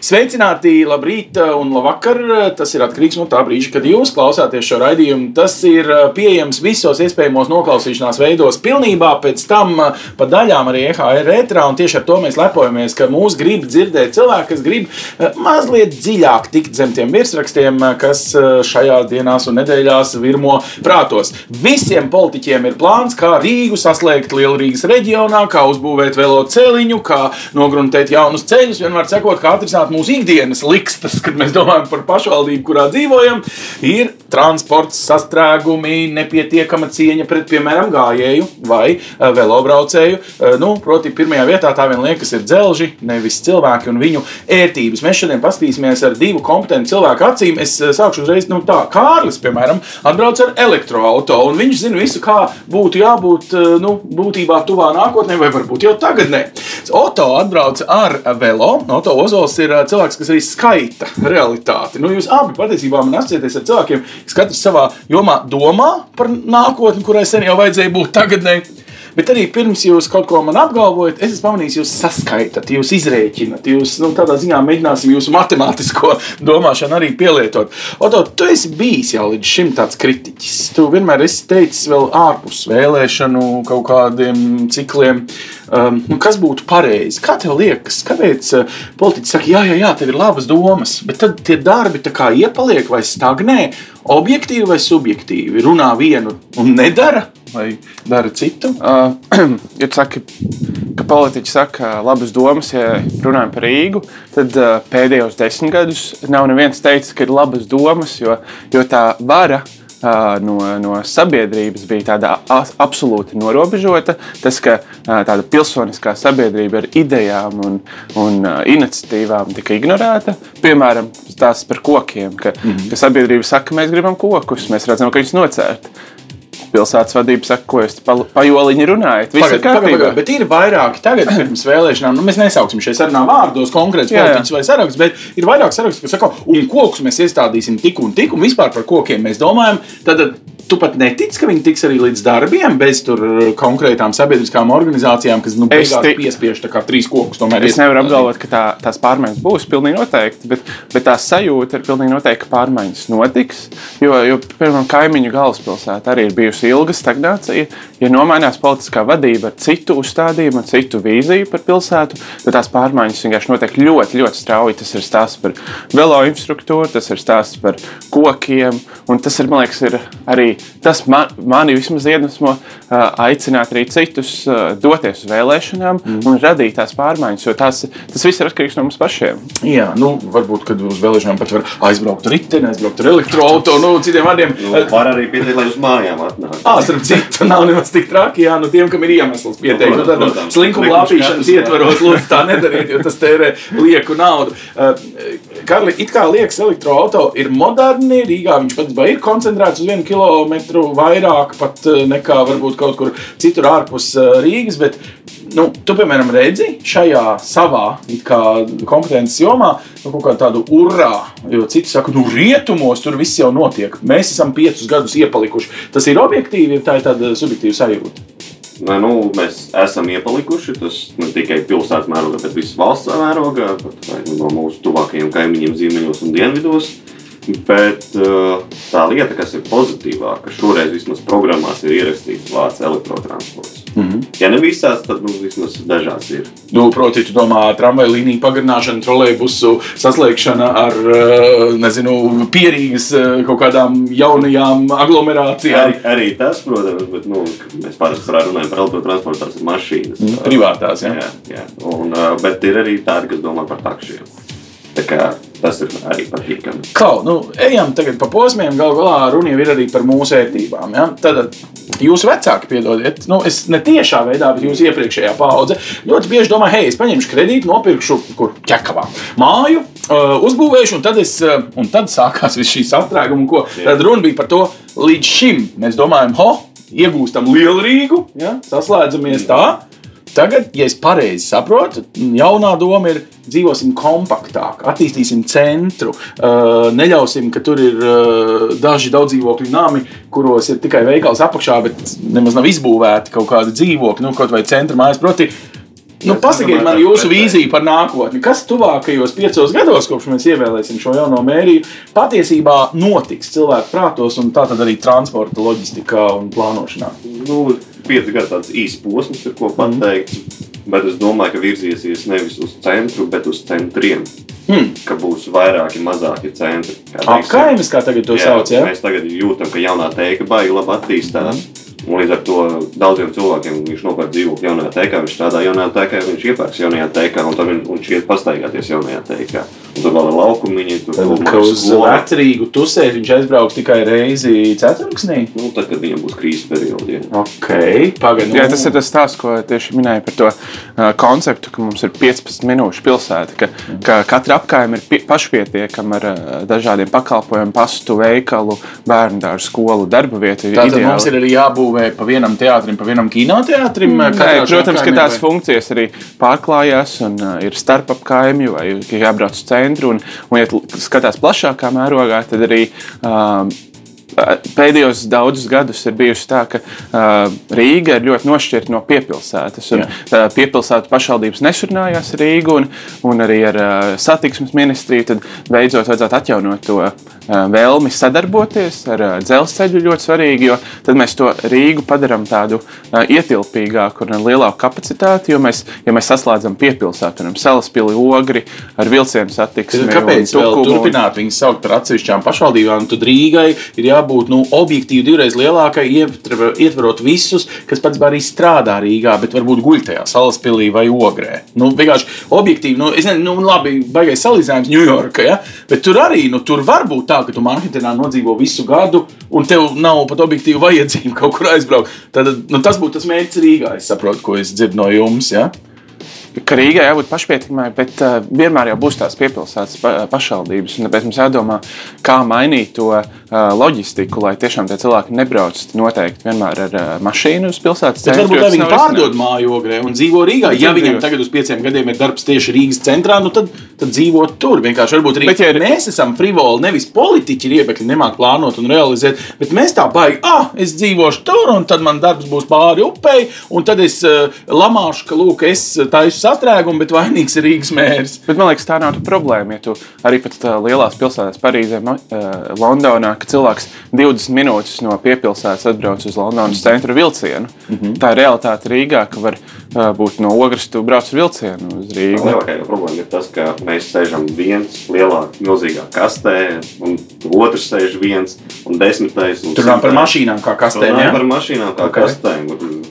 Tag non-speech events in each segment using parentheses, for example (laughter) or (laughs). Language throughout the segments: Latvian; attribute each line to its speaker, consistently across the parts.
Speaker 1: Sveicināti, labrīt un labvakar. Tas ir atkarīgs no tā brīža, kad jūs klausāties šo raidījumu. Tas ir uh, pieejams visos iespējamos noklausīšanās veidos, pilnībā pēc tam uh, pa daļām arī EHR ētrā. Un tieši ar to mēs lepojamies, ka mūs grib dzirdēt cilvēki, kas grib mazliet dziļāk tikt zem tiem virsrakstiem, kas šajās dienās un nedēļās virmo prātos. Visiem politiķiem ir plāns, kā Rīgu saslēgt Lielrīgas reģionā, kā uzbūvēt velo celiņu, kā nogruntēt jaunus ceļus, vienmēr sekot, kā atrisināt mazināt mūsu ikdienas likstas, kad mēs domājam par pašvaldību, kurā dzīvojam, ir transports, sastrēgumi, nepietiekama cieņa pret, piemēram, gājēju vai uh, velobraucēju. Uh, nu, proti, pirmajā vietā tā vien liekas ir dzelži, nevis cilvēki un viņu ērtības. Mēs šodien paskatīsimies ar divu kompetentu cilvēku acīm. Es uh, sākšu uzreiz no nu, tā, Kārlis, piemēram, atbrauc ar elektroautorātu, un viņš zina visu, kā būtu jābūt nu, būtībā tuvā nākotnē, vai varbūt jau tagadnē. Oto atbrauc ar velo. Oto Ozols ir cilvēks, kas arī skaita realitāti. Nu, jūs abi patiesībā man asociēties ar cilvēkiem, kas katrs savā jomā domā par nākotni, kurai sen jau vajadzēja būt tagadnē. Bet arī pirms jūs kaut ko man apgalvojat, es esmu pamanījis, jūs saskaitat, jūs izrēķinat, jūs nu, tādā ziņā mēģināsim jūsu matemātisko (laughs) domāšanu arī pielietot. Oto, tu esi bijis jau līdz šim tāds kritiķis. Tu vienmēr esi teicis vēl ārpus vēlēšanu kaut kādiem cikliem. Um, nu, kas būtu pareizi? Kā tev liekas, kāpēc uh, politiķi saka, jā, jā, jā, tev ir labas domas, bet tad tie darbi tā kā iepaliek vai stagnē, objektīvi vai subjektīvi? Runā vienu un nedara, vai dara citu?
Speaker 2: Uh, (clears throat) ja saka, ka politiķi saka labas domas, ja runājam par Rīgu, tad uh, pēdējos desmit gadus nav neviens teicis, ka ir labas domas, jo, jo tā vara no, no sabiedrības bija tāda absolūti norobežota. Tas, ka tāda pilsoniskā sabiedrība ar idejām un, un iniciatīvām tika ignorēta. Piemēram, tās par kokiem, ka, mm -hmm. ka sabiedrība saka, ka mēs gribam kokus, mēs redzam, ka viņus nocērt pilsētas vadība saka, ko jūs pa, pa joliņu runājat. Viss ir kārtībā.
Speaker 1: Bet ir vairāki tagad pirms vēlēšanām, nu mēs nesauksim šeit sarunā vārdos konkrēts politiķus vai sarakstus, bet ir vairāk sarakstu, kas saka, un kokus mēs iestādīsim tik un tik, un vispār par kokiem mēs domājam. Tad tu pat netici, ka viņi tiks arī līdz darbiem bez tur konkrētām sabiedriskām organizācijām, kas nu, beigās ti... piespiež trīs kokus.
Speaker 2: Es nevaru apgalvot, ka tā, tās pārmaiņas būs pilnīgi noteikti, bet, bet tā sajūta ir pilnīgi noteikti, ka pārmaiņas notiks. Jo, jo piemēram, kaimiņu galvaspilsēta arī ir bijusi ilga stagnācija. Ja nomainās politiskā vadība ar citu uzstādījumu, ar citu vīziju par pilsētu, tad tās pārmaiņas vienkārši notiek ļoti, ļoti strauji. Tas ir stāsts par velo infrastruktūru, tas ir stāsts par kokiem, un tas ir, man liekas, ir arī tas man, mani vismaz iedvesmo aicināt arī citus doties uz vēlēšanām mm. un radīt tās pārmaiņas, jo tās, tas viss ir atkarīgs no mums pašiem.
Speaker 1: Jā, nu, varbūt, kad uz vēlēšanām pat var aizbraukt ar riteni, aizbraukt ar elektroautorātu, nu, citiem vārdiem.
Speaker 3: Nu, var arī pieteikt, lai uz mājām atnāk.
Speaker 1: Ah, starp citu, nav nemaz tik traki. Jā, nu tiem, kam ir iemesls pieteikt, nu, tad nu, slinkuma lāpīšanas ietvaros, lūdzu, tā nedariet, jo tas tērē lieku naudu. Karli, it kā liekas, elektroautorāts ir moderni. Rīgā viņš pats ir koncentrēts uz vienu kilometru vairāk pat uh, nekā varbūt kaut kur citur ārpus uh, Rīgas. Bet, nu, tu, piemēram, redzi šajā savā kompetences jomā nu, kaut kādu tādu urā, jo citi saka, nu, rietumos tur viss jau notiek. Mēs esam piecus gadus iepalikuši. Tas ir objektīvi, ir tā ir tāda subjektīva sajūta.
Speaker 3: Nē, nu, mēs esam iepalikuši. Tas ne tikai pilsētas mērogā, bet visas valsts mērogā, pat no mūsu tuvākajiem kaimiņiem, ziemeļos un dienvidos. Bet uh, tā lieta, kas ir pozitīvāka, šoreiz vismaz programmās ir ierakstīts vārds elektrotransports. Mm -hmm. Ja ne visās, tad nu, vismaz dažās ir.
Speaker 1: Nu, proti, tu domā, tramvaja līniju pagarināšana, trolēļbusu saslēgšana ar uh, nezinu, pierīgas uh, kaut kādām jaunajām aglomerācijām.
Speaker 3: Arī, arī tas, protams, bet nu, mēs parasti runājam par elektrotransportu, tās ir mašīnas.
Speaker 1: Mm, privātās, jā.
Speaker 3: jā, jā. Un, bet ir arī tādi, kas domā par takšiem. Tas ir arī patīkami.
Speaker 1: Klau, nu, ejam tagad pa posmiem. Galu galā runa ir arī par mūsu ērtībām. Ja? Tad jūsu vecāki, piedodiet, nu, es ne tiešā veidā, bet jūsu iepriekšējā paudze ļoti bieži domā, hei, es paņemšu kredītu, nopirkšu kur ķekavā māju, uh, uzbūvēšu, un tad, es, uh, un tad sākās viss šīs aptrēguma. Tad runa bija par to, līdz šim mēs domājam, ho, iegūstam lielu Rīgu, ja? saslēdzamies tā Tagad, ja es pareizi saprotu, jaunā doma ir dzīvosim kompaktāk, attīstīsim centru, uh, neļausim, ka tur ir uh, daži daudzdzīvokļu nami, kuros ir tikai veikals apakšā, bet nemaz nav izbūvēti kaut kādi dzīvokļi, nu, kaut vai centra mājas. Proti, Nu, pasakiet man jūsu vīziju par nākotni. Kas tuvākajos piecos gados, kopš mēs ievēlēsim šo jauno mēriju, patiesībā notiks cilvēku prātos un tā tad arī transporta, loģistikā un plānošanā?
Speaker 3: Nu, pieci gadi tāds īsts posms, ir ko pateikt. Mm. Bet es domāju, ka virziesies nevis uz centru, bet uz centriem.
Speaker 1: Hmm.
Speaker 3: Ka būs vairāki mazāki centri.
Speaker 1: Apkaimes, kā tagad to sauc, ja?
Speaker 3: Mēs tagad jūtam, ka jaunā teika baigi labi attīstās. Mm. Un līdz ar to daudziem cilvēkiem viņš nopērk dzīvokli jaunajā teikā, viņš strādā jaunajā teikā, viņš iepērks jaunajā teikā, un tad viņš, iet pastaigāties jaunajā teikā. Un tur vēl ir laukumiņi, tur
Speaker 1: Tad, ka uz vecrīgu tusēt viņš aizbrauks tikai reizi ceturksnī?
Speaker 3: Nu, tad, kad viņam būs krīzes periodi. Ja.
Speaker 1: Ok, pagaidām.
Speaker 2: Jā, tas ir tas stāsts, ko tieši minēja par to uh, konceptu, ka mums ir 15 minūšu pilsēta, ka, ka katra apgājuma ir pie, pašpietiekama ar uh, dažādiem pakalpojumiem, pastu, veikalu, bērnu dārzu, skolu, darba vietu. ir
Speaker 1: Tātad
Speaker 2: ideāli.
Speaker 1: mums ir arī jābūvē pa vienam teātrim, pa vienam kinoteātrim.
Speaker 2: Nē,
Speaker 1: katrā
Speaker 2: protams, ka tās
Speaker 1: vai-
Speaker 2: funkcijas arī pārklājās un uh, ir starp apkaimju vai jābrauc uz centru. Un, un ja skatās plašākā mērogā, tad arī um, pēdējos daudzus gadus ir bijusi tā, ka uh, Rīga ir ļoti nošķirta no piepilsētas. Un, uh, piepilsētu pašvaldības nesurnājās ar Rīgu un, un arī ar uh, satiksmes ministriju. Tad beidzot vajadzētu atjaunot to uh, vēlmi sadarboties ar uh, dzelzceļu ļoti svarīgi, jo tad mēs to Rīgu padarām tādu uh, ietilpīgāku un lielāku kapacitāti. Jo mēs, ja mēs saslēdzam piepilsētu, piemēram, salaspili ogri ar vilcienu satiksmi.
Speaker 1: Tad Kāpēc
Speaker 2: un
Speaker 1: vēl
Speaker 2: Tukumu un-
Speaker 1: turpināt viņus saukt par atsevišķām pašvaldībām? Tad Rīgai ir jābūt nu, objektīvi divreiz lielākai, ietver- ietverot visus, kas pats arī strādā Rīgā, bet varbūt guļ tajā salaspīlī vai ogrē. Nu, vienkārši objektīvi, nu, es nezinu, nu, labi, baigais salīdzinājums Ņujorka, ja? bet tur arī nu, tur var būt tā, ka tu Manhetenā nodzīvo visu gadu, un tev nav pat objektīvi vajadzība kaut kur aizbraukt. Tad, nu, tas būtu tas mērķis Rīgā, es saprotu, ko es dzirdu no jums. Ja?
Speaker 2: ka Rīgai jābūt pašpietiekamai, bet uh, vienmēr jau būs tās piepilsētas pa, pašvaldības. Tāpēc mums jādomā, kā mainīt to uh, loģistiku, lai tiešām tie cilvēki nebrauc noteikti vienmēr ar uh, mašīnu uz pilsētas centru,
Speaker 1: varbūt viņi pārdod
Speaker 2: risinājums.
Speaker 1: māju ogrē un dzīvo Rīgā. Ja
Speaker 2: dzīvo.
Speaker 1: tagad uz pieciem gadiem ir darbs tieši Rīgas centrā, nu tad, tad dzīvo tur. Vienkārši varbūt arī
Speaker 2: Bet, ja ir-
Speaker 1: mēs esam frivoli, nevis politiķi riebekļi nemāk plānot un realizēt, bet mēs tā baigi, ah, es dzīvošu tur, un tad man darbs būs pāri upei, un tad es uh, lamāšu, ka, lūk, es taisu sastrēgumu, bet vainīgs ir Rīgas mērs.
Speaker 2: Bet man liekas, tā nav problēma. Ja tu arī pat uh, lielās pilsētās, Parīzē, uh, Londonā, ka cilvēks 20 minūtes no piepilsētas atbrauc uz Londonas centra vilcienu. Mm -hmm. Tā ir realitāte Rīgā, ka var uh, būt no ogres, tu brauc ar vilcienu uz Rīgu.
Speaker 3: Lielākā jau problēma ir tas, ka mēs sēžam viens lielā, milzīgā kastē, un otrs sēž viens, un desmitais. Un
Speaker 1: Tur nav par mašīnām kā kastēm. Ja?
Speaker 3: par mašīnām, kā
Speaker 1: Ok.
Speaker 3: okay. kastēm.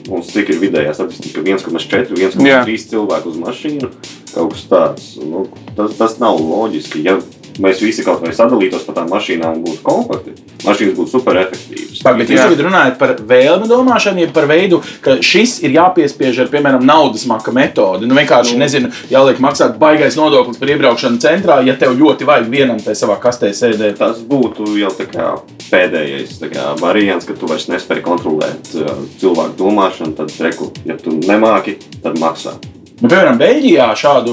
Speaker 3: Mums cik ir vidējā statistika, 1,4,
Speaker 2: Jā.
Speaker 3: 1,3 cilvēku uz mašīnu. Kaut kas tāds. Nu, tas, tas nav loģiski. Ja mēs visi kaut vai sadalītos pa tām mašīnām būtu kompakti, mašīnas būtu super efektīvas.
Speaker 1: Pag, bet jūs tagad runājat par vēlmu domāšanu, ja par veidu, ka šis ir jāpiespiež ar, piemēram, naudas maka metodi. Nu, vienkārši,
Speaker 3: Nu.
Speaker 1: nezinu, jāliek maksāt baigais nodoklis par iebraukšanu centrā, ja tev ļoti vajag vienam te savā kastē sēdēt.
Speaker 3: Tas būtu jau tā kā pēdējais tā kā variants, ka tu vairs nespēji kontrolēt uh, cilvēku domāšanu. Tad, reku, ja tu nemāki, tad maksā.
Speaker 1: Nu, piemēram, Beļģijā šādu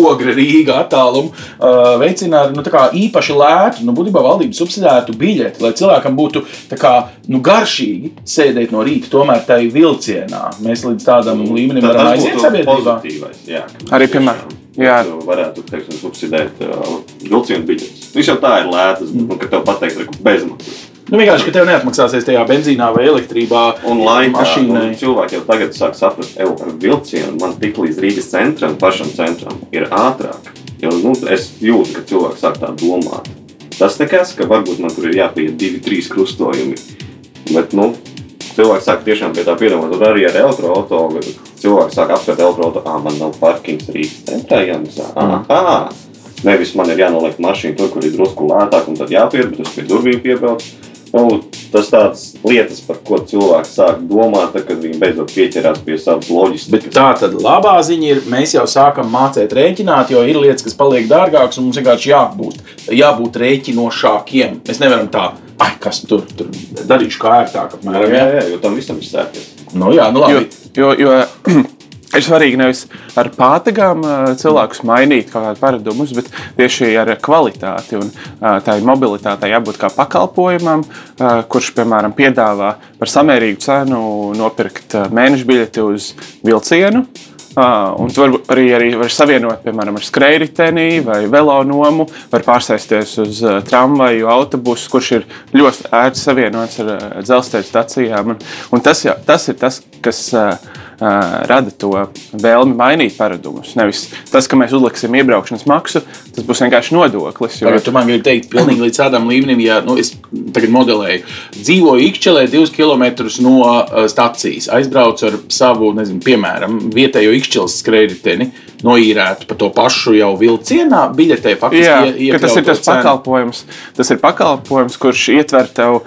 Speaker 1: ogri Rīgā attālumu uh, veicina ar nu, tā kā īpaši lētu, nu, būtībā valdības subsidētu biļeti, lai cilvēkam būtu tā kā, nu, garšīgi sēdēt no rīta tomēr tai vilcienā. Mēs līdz tādam līmenim
Speaker 3: Tā-
Speaker 1: varam aiziet sabiedrībā.
Speaker 3: pozitīvais, Jā,
Speaker 2: Arī, piemēram, jā.
Speaker 3: būtu- varētu teiksim, subsidēt uh, vilcienu biļetes. Viņš jau tā ir lētas, bet nu, kad tev pateiks, ka bezmaksas.
Speaker 1: Nu, vienkārši, ka tev neatmaksāsies tajā benzīnā vai elektrībā.
Speaker 3: Un laikā
Speaker 1: mašīnai.
Speaker 3: un cilvēki jau tagad sāk saprast, ka ar vilcienu man tik līdz Rīgas centram, pašam centram, ir ātrāk. Jo, nu, es jūtu, ka cilvēki sāk tā domāt. Tas nekas, ka varbūt man tur ir jāpieiet divi, trīs krustojumi. Bet, nu, cilvēki sāk tiešām pie tā piedomāt. Un arī ar elektroautorātu cilvēki sāk apskatīt elektroautorātu, ah, man nav parkings Rīgas centrā jāmaksā. Aha! Nevis man ir jānoliek mašīna tur, kur ir drusku lētāk, un tad jāpiet, bet uz pie durvīm piebrauc. Nu, tas tāds lietas, par ko cilvēki sāk domāt, tad, kad viņi beidzot pieķerās pie savas loģistikas.
Speaker 1: Bet tā tad labā ziņa ir, mēs jau sākam mācīt rēķināt, jo ir lietas, kas paliek dārgākas, un mums vienkārši jābūt, jābūt rēķinošākiem. Mēs nevaram tā, ah, kas tur, tur darīšu kā ērtāk. Apmēram,
Speaker 3: jā,
Speaker 1: ja?
Speaker 3: jā, jo tam visam ir sēkļi.
Speaker 1: Nu, jā, nu
Speaker 2: Jo,
Speaker 1: labi.
Speaker 2: jo, jo (clears throat) Ir svarīgi nevis ar pātagām cilvēkus mainīt kaut kādus paradumus, bet tieši ar kvalitāti. Un, tā ir mobilitāte jābūt kā pakalpojumam, kurš, piemēram, piedāvā par samērīgu cenu nopirkt mēneša biļeti uz vilcienu. Un tu vari arī, arī var savienot, piemēram, ar skrejriteni vai velonomu, var pārsēsties uz tramvaju, autobusu, kurš ir ļoti ērti savienots ar dzelzceļa stacijām. Un, un tas, jā, tas ir tas, kas rada to vēlmi mainīt paradumus. Nevis tas, ka mēs uzliksim iebraukšanas maksu, tas būs vienkārši nodoklis.
Speaker 1: Jo... Tagad tu man gribi teikt, pilnīgi līdz tādam līmenim, ja nu, es tagad modelēju, dzīvoju Ikšķelē divus kilometrus no stacijas, aizbraucu ar savu, nezinu, piemēram, vietējo Ikšķeles skrējēju noīrētu pa to pašu jau vilcienā, biļetē faktiski
Speaker 2: Jā, ie, tas ir tas cenu. pakalpojums. Tas ir pakalpojums, kurš ietver tev uh,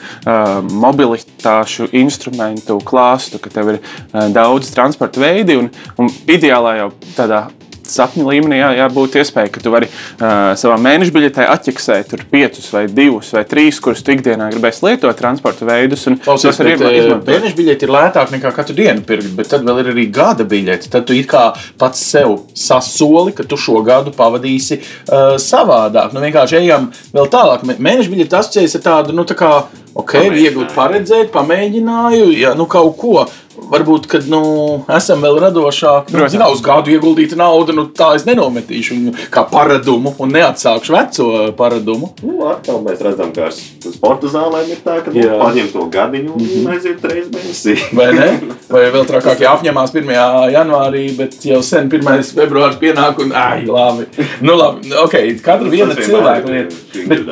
Speaker 2: mobilitāšu instrumentu klāstu, ka tev ir uh, daudz transporta veidi un, un ideālā jau tādā sapņu līmenī jā, jābūt iespējai, ka tu vari uh, savā mēneša biļetē atķeksēt tur piecus vai divus vai trīs, kurus tu ikdienā gribēsi lietot transporta veidus.
Speaker 1: Klausies, bet, izmantot. mēneša biļete ir lētāka nekā katru dienu pirkt, bet tad vēl ir arī gada biļete. Tad tu kā pats sev sasoli, ka tu šo gadu pavadīsi uh, savādāk. Nu, vienkārši ejam vēl tālāk. Mēneša biļete asociējas ar tādu, nu, tā kā, ok, viegli paredzēt, pamēģināju, ja, nu, kaut ko varbūt, kad nu, esam vēl radošāki, nu, zinā, uz gadu ieguldīta nauda, nu, tā es nenometīšu viņu kā paradumu un neatsākšu veco paradumu.
Speaker 3: Nu, atkal mēs redzam, ka ar sporta zālēm ir tā, ka nu, paņem to gadiņu un mm -hmm. aiziet reiz mēnesī.
Speaker 1: Vai ne? Vai vēl trakāk jāapņemās 1. janvārī, bet jau sen 1. februārs pienāk un, ai, labi. Nu, labi, ok, katra viena cilvēka lieta. Bet,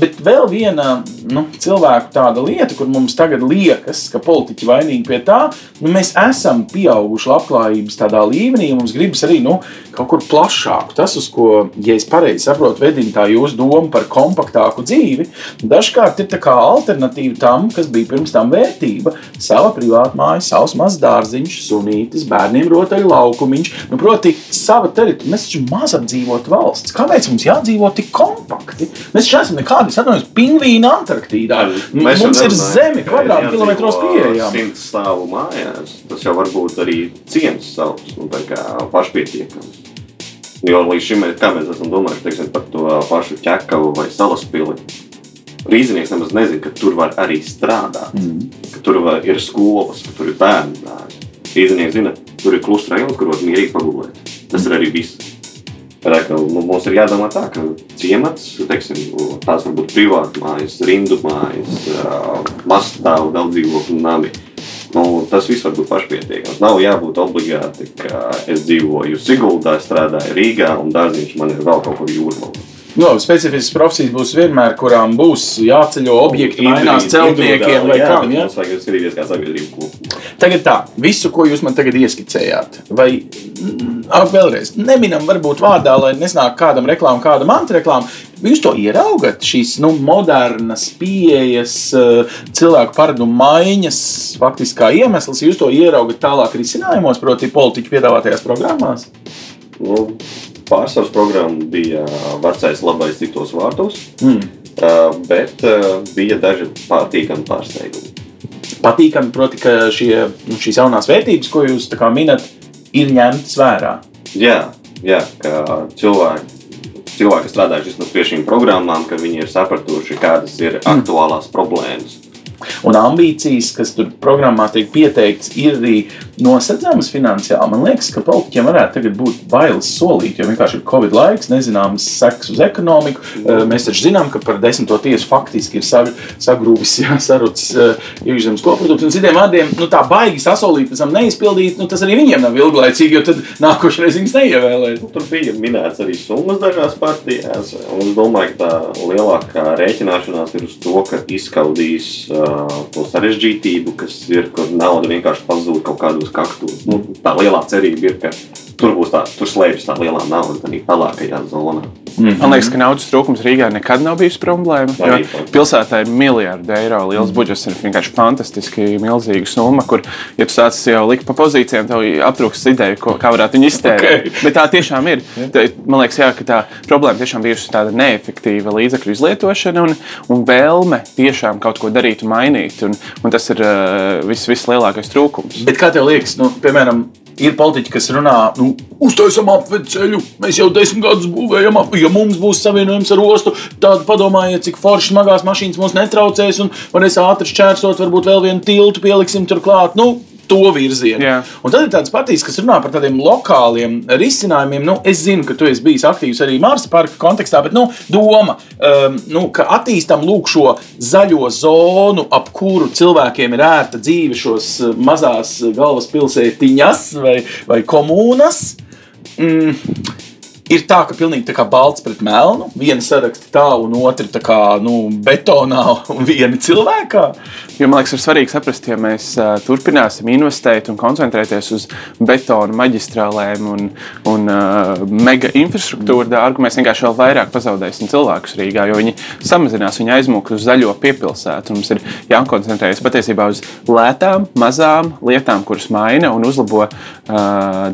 Speaker 1: bet vēl viena nu, cilvēku tāda lieta, kur mums tagad liekas, ka politiķi vainīgi pie tā, nu, mēs esam pieauguši labklājības tādā līmenī, un mums gribas arī nu, kaut kur plašāku. Tas, uz ko, ja es pareizi saprotu, vedina tā jūsu doma par kompaktāku dzīvi, dažkārt ir tā alternatīva tam, kas bija pirms tam vērtība. Sava privāta māja, savs mazs dārziņš, sunītis, bērniem rotaļu laukumiņš. Nu, proti, sava teritorija. Mēs taču maz apdzīvot valsts. Kāpēc mums jādzīvot tik kompakti? Mēs taču esam nekādi, es atvainojos, pingvīni Antarktīdā. Mēs mums ir zeme kvadrātkilometros pieejama.
Speaker 3: Simt stāvu mājās. Tas jau var būt arī ciems savs un pašpietiekams. Jo līdz šim kā mēs esam domājuši teiksim, par to pašu ķekavu vai salas pili. Rīznieks nemaz nezina, ka tur var arī strādāt, mm. ka tur var, ir skolas, ka tur ir bērnu dārzi. Rīznieks zina, tur ir klusa rajons, kur var mierīgi pagulēt. Tas ir arī viss. Tā, ka, nu, mums ir jādomā tā, ka ciemats, teiksim, tās var būt privāti mājas, rindu mājas, mazstāvu daudz dzīvokļu nami. Nu, tas viss var būt pašpietiekams. Nav jābūt obligāti, ka es dzīvoju Siguldā, strādāju Rīgā un dārziņš man ir vēl kaut kur jūrmalā.
Speaker 1: No, nu, specifiskas profesijas būs vienmēr, kurām būs jāceļo objekti, mainās celtniekiem vai
Speaker 3: kā. Jā, tas vajag skatīties kā sabiedrība kopumā.
Speaker 1: Tagad tā, visu, ko jūs man tagad ieskicējāt, vai vēlreiz, neminam varbūt vārdā, lai nesnāk kādam reklāmam, kādam antireklāmam, Jūs to ieraugat, šīs nu, modernas pieejas, eh, cilvēku paradumu maiņas, faktiski kā iemesls. Jūs to ieraugat tālāk risinājumos, proti, politiķu piedāvātajās programmās?
Speaker 3: Nu, pārsvars programma bija vecais labais citos vārtos, mm. bet bija daži patīkami pārsteigumi.
Speaker 1: Patīkami, proti, ka šie, nu, šīs jaunās vērtības, ko jūs minat, ir ņemtas vērā.
Speaker 3: Jā, jā ka cilvēki cilvēki strādājuši pie šīm programmām, ka viņi ir sapratuši, kādas ir mm. aktuālās problēmas.
Speaker 1: Un ambīcijas, kas tur programmā tiek pieteikts, ir arī nosedzamas finansiāli. Man liekas, ka politiķiem varētu būt bailes solīt, jo vienkārši ir Covid laiks, nezināms seks uz ekonomiku. Mm. Mēs taču zinām, ka par desmito tiesu faktiski ir sagrūvis, sarucis eh, iekšzemes koprodukts. Un citiem vārdiem, nu, tā baigi sasolīt, pēc tam neizpildīt, nu, tas arī viņiem nav ilglaicīgi, jo tad nākošais viņus neievēlēs.
Speaker 3: Nu, tur bija minēts arī summas dažās partijās, un es domāju, ka tā lielākā rēķināšanās ir uz to, ka izskaudīs uh, to sarežģītību, kas ir, kur nauda vienkārši pazūd kaut kādos kaktos. Nu, tā lielā cerība ir, ka tur būs tā, tur slēpjas tā lielā nauda, tā pelēkajā zonā.
Speaker 2: Mm. Man liekas, ka naudas trūkums Rīgā nekad nav bijis problēma. Pilsētā ir miljardi eiro liels mm. budžets, ir vienkārši fantastiski milzīga summa, kur, ja tu sāc jau likt pa pozīcijām, tev aptrūks ideja, ko, kā varētu viņu iztērēt. Okay. Bet tā tiešām ir. Tā, man liekas, jā, ka tā problēma tiešām bijusi tāda neefektīva līdzekļu izlietošana un, un vēlme tiešām kaut ko darīt un mainīt. Un, un tas ir uh, viss, vislielākais trūkums.
Speaker 1: Bet kā tev liekas, nu, piemēram, ir politiķi, kas runā, nu, uztaisām apveidu ceļu, mēs jau desmit gadus būvējam, ap, ja mums būs savienojums ar ostu, tad padomājiet, cik foršas smagās mašīnas mums netraucēs un varēs ātri šķērsot, varbūt vēl vienu tiltu pieliksim turklāt. Nu, to virzienu.
Speaker 2: Jā.
Speaker 1: Un tad ir tāds patīs, kas runā par tādiem lokāliem risinājumiem. Nu, es zinu, ka tu esi bijis aktīvs arī Marsa parka kontekstā, bet nu, doma, um, nu, ka attīstam lūk šo zaļo zonu, ap kuru cilvēkiem ir ērta dzīve, šos uh, mazās galvaspilsētiņas vai, vai komunas. Mm, ir tā, ka pilnīgi tā kā balts pret melnu. Viena saraksta tā, un otra tā kā nu, betonā, un viena cilvēkā.
Speaker 2: Jo man liekas, ir svarīgi saprast, ja mēs uh, turpināsim investēt un koncentrēties uz betonu maģistrālēm un, un uh, mega infrastruktūru dārgu, mēs vienkārši vēl vairāk pazaudēsim cilvēkus Rīgā, jo viņi samazinās, viņi aizmūk uz zaļo piepilsētu. Mums ir jākoncentrējas patiesībā uz lētām, mazām lietām, kuras maina un uzlabo uh,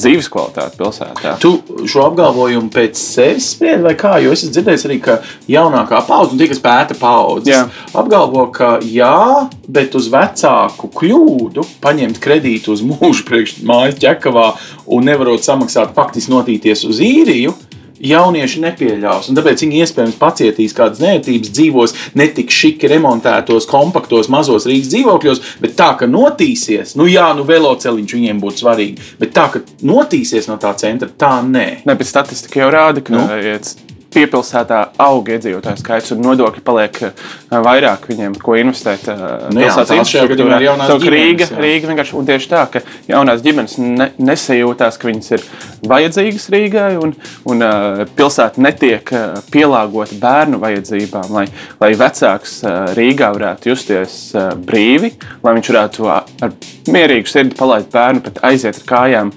Speaker 2: dzīves kvalitāti pilsētā.
Speaker 1: Tu šo apgalvojumu pēc sevis spriedzi, vai kā? Jo es esmu dzirdējis arī, ka jaunākā paudze, un tie, kas pēta paudzes,
Speaker 2: Jā.
Speaker 1: apgalvo, ka jā, bet uz vecāku kļūdu paņemt kredītu uz mūžu priekš mājas ķekavā un nevarot samaksāt, faktiski notīties uz īriju. Jaunieši nepieļaus, un tāpēc viņi iespējams pacietīs kādas nērtības, dzīvos ne tik šiki remontētos, kompaktos, mazos Rīgas dzīvokļos, bet tā, ka notīsies, nu jā, nu veloceliņš viņiem būtu svarīgi, bet tā, ka notīsies no tā centra, tā nē.
Speaker 2: Ne, bet statistika jau rāda, ka
Speaker 1: Nu?
Speaker 2: Piepilsētā aug iedzīvotāju skaits un nodokļi paliek eh, vairāk viņiem, ko investēt eh,
Speaker 1: Nu jā, tās šajā gadījumā ir jaunās
Speaker 2: Savukārt
Speaker 1: ģimenes,
Speaker 2: Rīga. Rīga vienkārši un tieši tā, ka jaunās ģimenes ne, nesajūtās, ka viņas ir vajadzīgas Rīgai un, un uh, pilsēta netiek pielāgota bērnu vajadzībām, lai, lai vecāks Rīgā varētu justies brīvi, lai viņš varētu ar mierīgu sirdi palaist bērnu, pat aiziet ar kājām.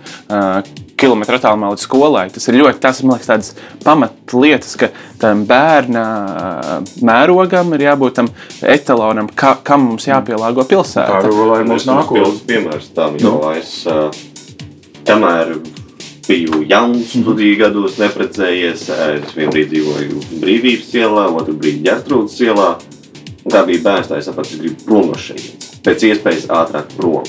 Speaker 2: Kilometru attālumā līdz skolai. Tas ir ļoti tas, man liekas, tādas pamatlietas, ka tam bērna mērogam ir jābūt tam etalonam, ka, kam mums jāpielāgo pilsēta.
Speaker 1: Pārvalē ir
Speaker 3: Es
Speaker 1: mūsu
Speaker 3: jums
Speaker 1: nākotne.
Speaker 3: pilns piemērs tam, jo es uh, kamēr biju jauns, studiju gados neprecējies, es vienu brīdi dzīvoju Brīvības ielā, otru brīdi Ģertrūdas ielā. Un kā bija bērns, tā es sapratu, es gribu prom no šejienes. Pēc iespējas ātrāk prom.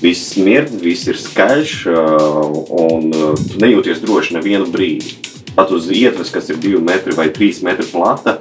Speaker 3: Viss smird, viss ir skaļš, uh, un uh, tu nejūties droši nevienu brīdi. Pat uz ietves, kas ir divi metri vai trīs metri plata,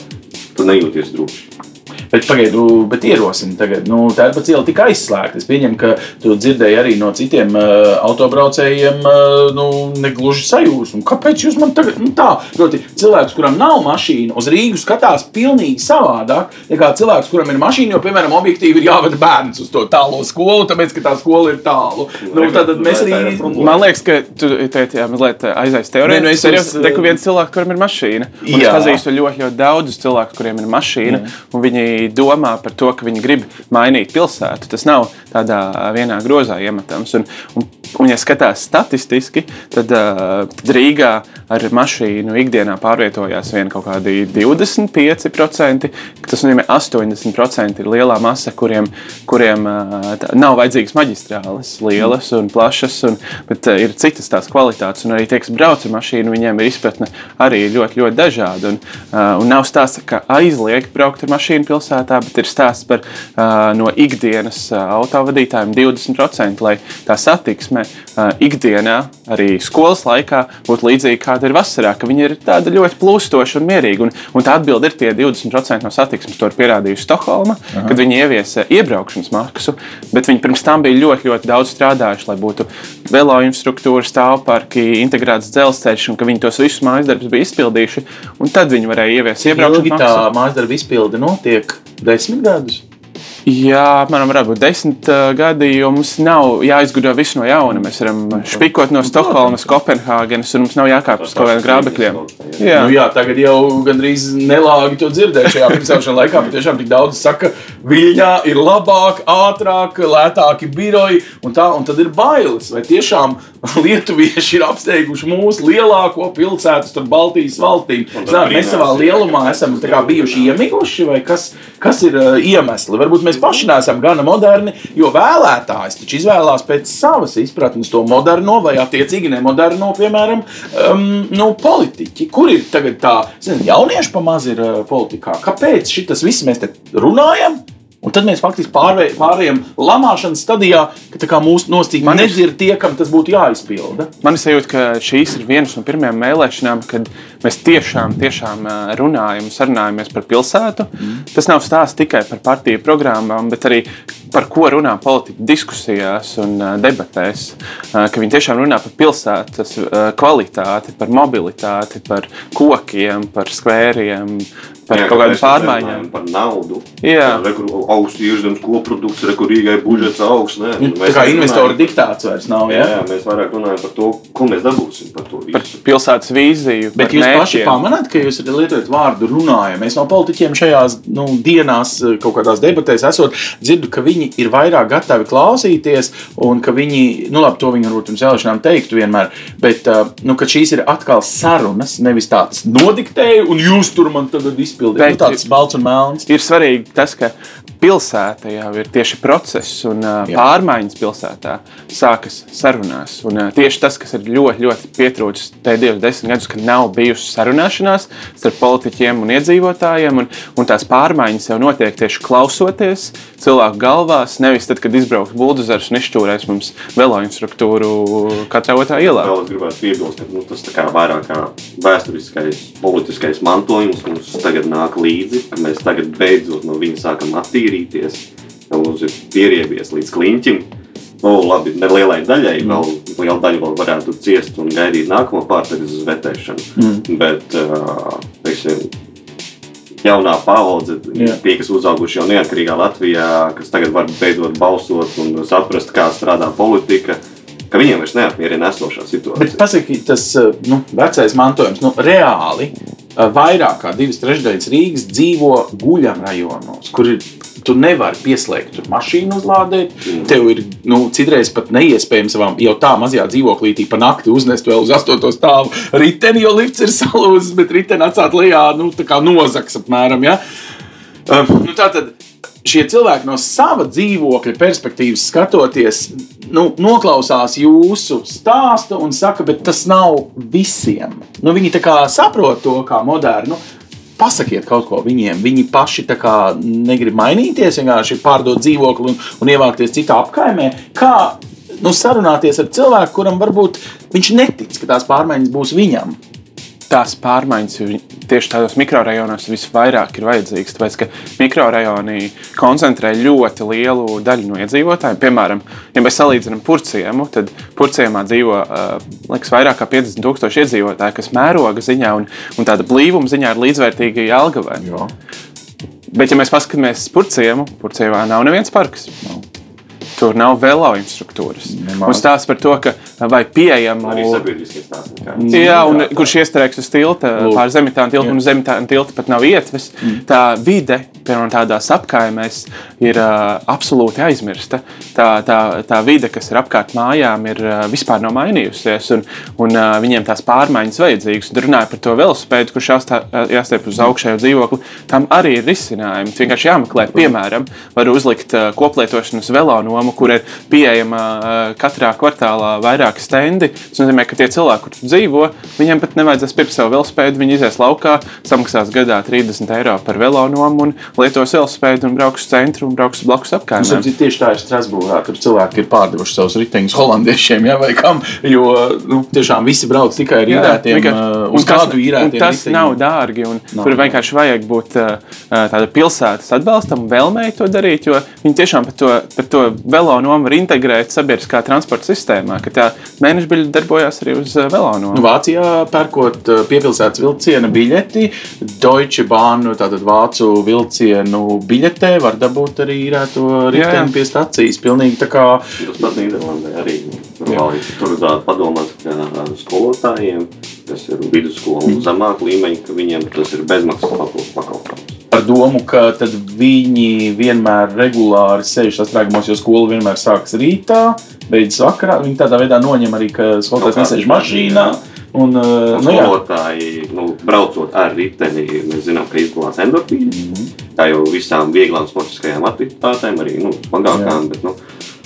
Speaker 3: tu nejūties droši.
Speaker 1: Bet pagaidu, bet ierosina tagad. Nu, tā ir pat iela tika aizslēgta. Es pieņemu, ka tu dzirdēji arī no citiem uh, autobraucējiem, uh, nu, negluži sajūsmu. Kāpēc jūs man tagad nu, tā? Proti, cilvēks, kuram nav mašīna, uz Rīgu skatās pilnīgi savādāk nekā cilvēks, kuram ir mašīna, jo, piemēram, objektīvi ir jāvada bērns uz to tālo skolu, tāpēc, ka tā skola ir tālu. Nu, tad mēs arī.
Speaker 2: Man liekas, ka tu teici, jā, mazliet aizaist
Speaker 1: Nē,
Speaker 2: teoriju.
Speaker 1: nu es
Speaker 2: Es jau teiktu, viens cilvēks, kuram ir mašīna. Un es
Speaker 1: Jā.
Speaker 2: pazīstu ļoti, ļoti daudzus cilvēkus, kuriem ir mašīna, un viņi domā par to, ka viņi grib mainīt pilsētu. Tas nav tādā vienā grozā iemetams. Un, un, un ja skatās statistiski, tad, uh, tad Rīgā ar mašīnu ikdienā pārvietojās vien kaut kādi 25%. Tas nozīmē, ka 80% ir lielā masa, kuriem, kuriem uh, nav vajadzīgas maģistrāles, lielas un plašas, un, bet uh, ir citas tās kvalitātes. Un arī tie, kas brauc ar mašīnu, viņiem ir izpratne arī ļoti, ļoti dažāda. Un, uh, un nav stāsts, ka aizliegt braukt ar mašīnu pilsētā, bet ir stāsts par uh, no ikdienas uh, autovadītājiem 20%, lai tā satiksme uh, ikdienā, arī skolas laikā, būtu līdzīga kāda ir vasarā, ka viņi ir tāda ļoti plūstoša un mierīga. Un, un tā atbilde ir tie 20% no satiksmes. To ir pierādījusi Stokholma, Aha. kad viņi ieviesa iebraukšanas maksu, bet viņi pirms tam bija ļoti, ļoti daudz strādājuši, lai būtu velo infrastruktūra, stāvparki, integrēts dzelzceļš, un ka viņi tos visus mājas darbus bija izpildījuši. Un tad viņi varēja ieviest iebraukšanas
Speaker 1: tā
Speaker 2: maksu.
Speaker 1: mājas darba izpilde notiek desmit gadus.
Speaker 2: Jā, apmēram varētu būt desmit uh, gadi, jo mums nav jāizgudro viss no jauna. Mēs varam špikot no Stokholmas, Kopenhāgenes, un mums nav jākāp uz kaut kādiem grābekļiem. Jā.
Speaker 1: Nu, jā, tagad jau gandrīz nelāgi to dzirdēt šajā pirmsākšanas laikā. bet Tiešām tik daudz saka, Viļņā ir labāk, ātrāk, lētāki biroji, un, tā, un tad ir bailes. Vai tiešām (laughs) lietuvieši ir apsteiguši mūsu lielāko pilsētu starp Baltijas valstīm? Zināt, mēs savā lielumā esam bijuši iemiguši, vai kas, kas ir uh, iemesli? Varbūt mēs paši neesam gana moderni, jo vēlētājs taču izvēlās pēc savas izpratnes to moderno vai attiecīgi nemoderno, piemēram, um, nu, politiķi. Kur ir tagad tā, zin, jaunieši pamaz ir uh, politikā? Kāpēc šitas viss mēs te runājam? Un tad mēs faktiski pārvē, pārējām lamāšanas stadijā, ka mūsu
Speaker 2: ir-
Speaker 1: nedzird tie, kam tas būtu jāizpilda.
Speaker 2: Man ir sajūta, ka šīs ir vienas no pirmajām vēlēšanām, kad mēs tiešām, tiešām runājam un sarunājamies par pilsētu. Mm. Tas nav stāsts tikai par partiju programmām, bet arī par ko runā politiķi diskusijās un debatēs. Ka viņi tiešām runā par pilsētas kvalitāti, par mobilitāti, par kokiem, par skvēriem, par
Speaker 3: Jā,
Speaker 2: kaut
Speaker 3: ka
Speaker 2: kādām pārmaiņām.
Speaker 3: Par naudu.
Speaker 2: Jā.
Speaker 3: Augsts iekšzemes koprodukts, rekurīgai budžets augsts.
Speaker 1: Nu, Tā kā
Speaker 3: runājam
Speaker 1: investoru
Speaker 3: par-
Speaker 1: diktāts vairs nav.
Speaker 3: Jā,
Speaker 1: Ja?
Speaker 3: jā, mēs vairāk runājam par to, ko mēs dabūsim par to
Speaker 2: Par
Speaker 3: visu.
Speaker 2: pilsētas vīziju,
Speaker 1: Bet
Speaker 2: par
Speaker 1: jūs paši
Speaker 2: mērķiem.
Speaker 1: pamanāt, ka jūs lietojat vārdu runājam. Mēs no politiķiem šajās nu, dienās, eh, kaut kādās debatēs, esot dzirdu, ka viņi ir vairāk gatavi klausīties, un ka viņi, nu, labi, to viņi varbūt pirms vēlēšanām teiktu vienmēr, bet eh, nu, ka šīs ir atkal sarunas, nevis tāds nodiktēju, un jūs tur man tagad izpildījāt. Nu, tāds balts un melns.
Speaker 2: ir svarīgi tas, ka pilsēta jau ir tieši process un uh, pārmaiņas pilsētā sākas sarunās. Un, uh, tieši tas, kas ir ļoti, ļoti pietrūcis pēdējos desmit gadus, ka nav bijusi sarunāšanās starp politiķiem un iedzīvotājiem, un, un tās pārmaiņas jau notiek tieši klausoties cilvēku galvās, nevis tad, kad izbrauks buldozers un izšķūrēs mums veloinstruktūru katrā otrā ielā.
Speaker 3: Vēl es gribētu piebilst, ka nu, tas kā vairāk kā vēsturiskais, politiskais mantojums mums tagad nāk līdzi, ka mēs tagad beidzot no viņa sākam attīrīties. Ka Mums ir pieriebies līdz kliņķim. Nu, labi, nelielai daļai vēl, liela daļa vēl varētu ciest un gaidīt nākamo pārtagas uz vetēšanu. Mm. Bet, teiksim, jaunā paudze,
Speaker 1: Jā.
Speaker 3: tie, kas uzauguši jau neatkarīgā Latvijā, kas tagad var beidzot balsot un saprast, kā strādā politika, ka viņiem vairs neapmierina esošā
Speaker 1: Bet
Speaker 3: situācija.
Speaker 1: pasakiet, tas nu, vecais mantojums, nu, reāli vairāk kā divas trešdaļas Rīgas dzīvo guļam rajonos, kur ir. Tu nevari pieslēgt tur mašīnu, uzlādēt. Mm. Tev ir nu, citreiz pat neiespējams savām jau tā mazajā dzīvoklītī pa nakti uznest vēl uz astoto stāvu riteni, jo lifts ir salūzis, bet riteni atstāt lejā nu, tā kā nozaks apmēram. Ja? Uh, nu, tātad šie cilvēki no sava dzīvokļa perspektīvas skatoties, nu, noklausās jūsu stāstu un saka, bet tas nav visiem. Nu, viņi tā kā saprot to kā modernu. Nu, Pasakiet kaut ko viņiem. Viņi paši tā kā negrib mainīties, vienkārši pārdot dzīvokli un, un ievākties citā apkaimē. Kā nu, sarunāties ar cilvēku, kuram varbūt viņš netic, ka tās pārmaiņas būs viņam?
Speaker 2: Tās pārmaiņas tieši tādos mikrorajonos visvairāk ir vajadzīgas. Tāpēc, ka mikrorajoni koncentrē ļoti lielu daļu no iedzīvotājiem. Piemēram, ja mēs salīdzinām purciemu, tad purciemā dzīvo liekas, vairāk kā 50,000 iedzīvotāji, kas mēroga ziņā un, un tāda blīvuma ziņā ir līdzvērtīgi Jālgavai. Bet, ja mēs paskatāmies uz purciemu, purciemā nav neviens parks. Tur nav velo instruktūras.
Speaker 1: Nemaz.
Speaker 2: Un stāsts par to, ka vai pieejama
Speaker 3: Arī sabiedriskie stāsti. kā.
Speaker 2: Jā, un kurš iestrēgs uz tilta,
Speaker 1: Lūk.
Speaker 2: pāri zemitāna tiltam, un uz zemitāna tilta pat nav ietves. Mm. Tā vide, piemēram, tādās apkaimēs, ir uh, absolūti aizmirsta. Tā, tā, tā vide, kas ir apkārt mājām, ir uh, vispār nav mainījusies, un, un uh, viņiem tās pārmaiņas vajadzīgas. Un runāja par to velospēdu, kurš jāstiep uz augšējo dzīvokli. Tam arī ir risinājumi. Vienkārši jāmeklē, piemēram, var uzlikt uh, koplietošanas velonomu, kur ir pieejama uh, katrā kvartālā vairāki stendi. Tas nozīmē, ka tie cilvēki, kur tur dzīvo, viņiem pat nevajadzēs pirkt savu velospēdu. Viņi izies laukā, samaksās gadā 30 eiro par velonomu un lietos velospēdu un brauks uz centru un brauks blakus apkārtnē.
Speaker 1: ir tieši tā ir Strasbūrā. Tur cilvēki ir pārdevuši savus riteņus holandiešiem, ja, vai kam. Jo nu, tiešām visi brauc tikai ar īrētiem, uh,
Speaker 2: un
Speaker 1: uz
Speaker 2: tas-
Speaker 1: kādu īrētiem.
Speaker 2: Tas
Speaker 1: riteņiem.
Speaker 2: nav dārgi. Un
Speaker 1: Nav,
Speaker 2: tur vienkārši vajag būt uh, tādam pilsētas atbalstam, vēlmei to darīt, jo viņi tiešām par to, par to velonomu var integrēt sabiedriskā transporta sistēmā, ka tā mēneša biļete darbojas arī uz uh,
Speaker 1: Nu,
Speaker 2: velonomu.
Speaker 1: Vācijā pērkot uh, piepilsētas vilciena biļeti, Deutsche Bahn, nu, tātad vācu vilcienu biļetē, var dabūt arī īrēto riteni pie stācijas. Pilnīgi tā kā
Speaker 3: Tas pats Nīderlandē arī vēl ir tur tāda padomāts, ka skolotājiem, kas ir vidusskola un zemāk līmeņa, ka viņiem tas ir bezmaksas pakalpojums.
Speaker 1: ar domu, ka tad viņi vienmēr regulāri sēž sastrēgumos, jo skola vienmēr sākas rītā, beidzas vakarā. Viņi tādā veidā noņem arī, ka skolotājs
Speaker 3: Nu, kā
Speaker 1: nesēž mašīnā. Un,
Speaker 3: Un
Speaker 1: nu,
Speaker 3: skolotāji, nu, braucot ar riteni, mēs zinām, ka izdalās endorfīni. Mm -hmm. Tā jau visām vieglām sportiskajām aktivitātēm, arī nu, smagākām. Bet, nu,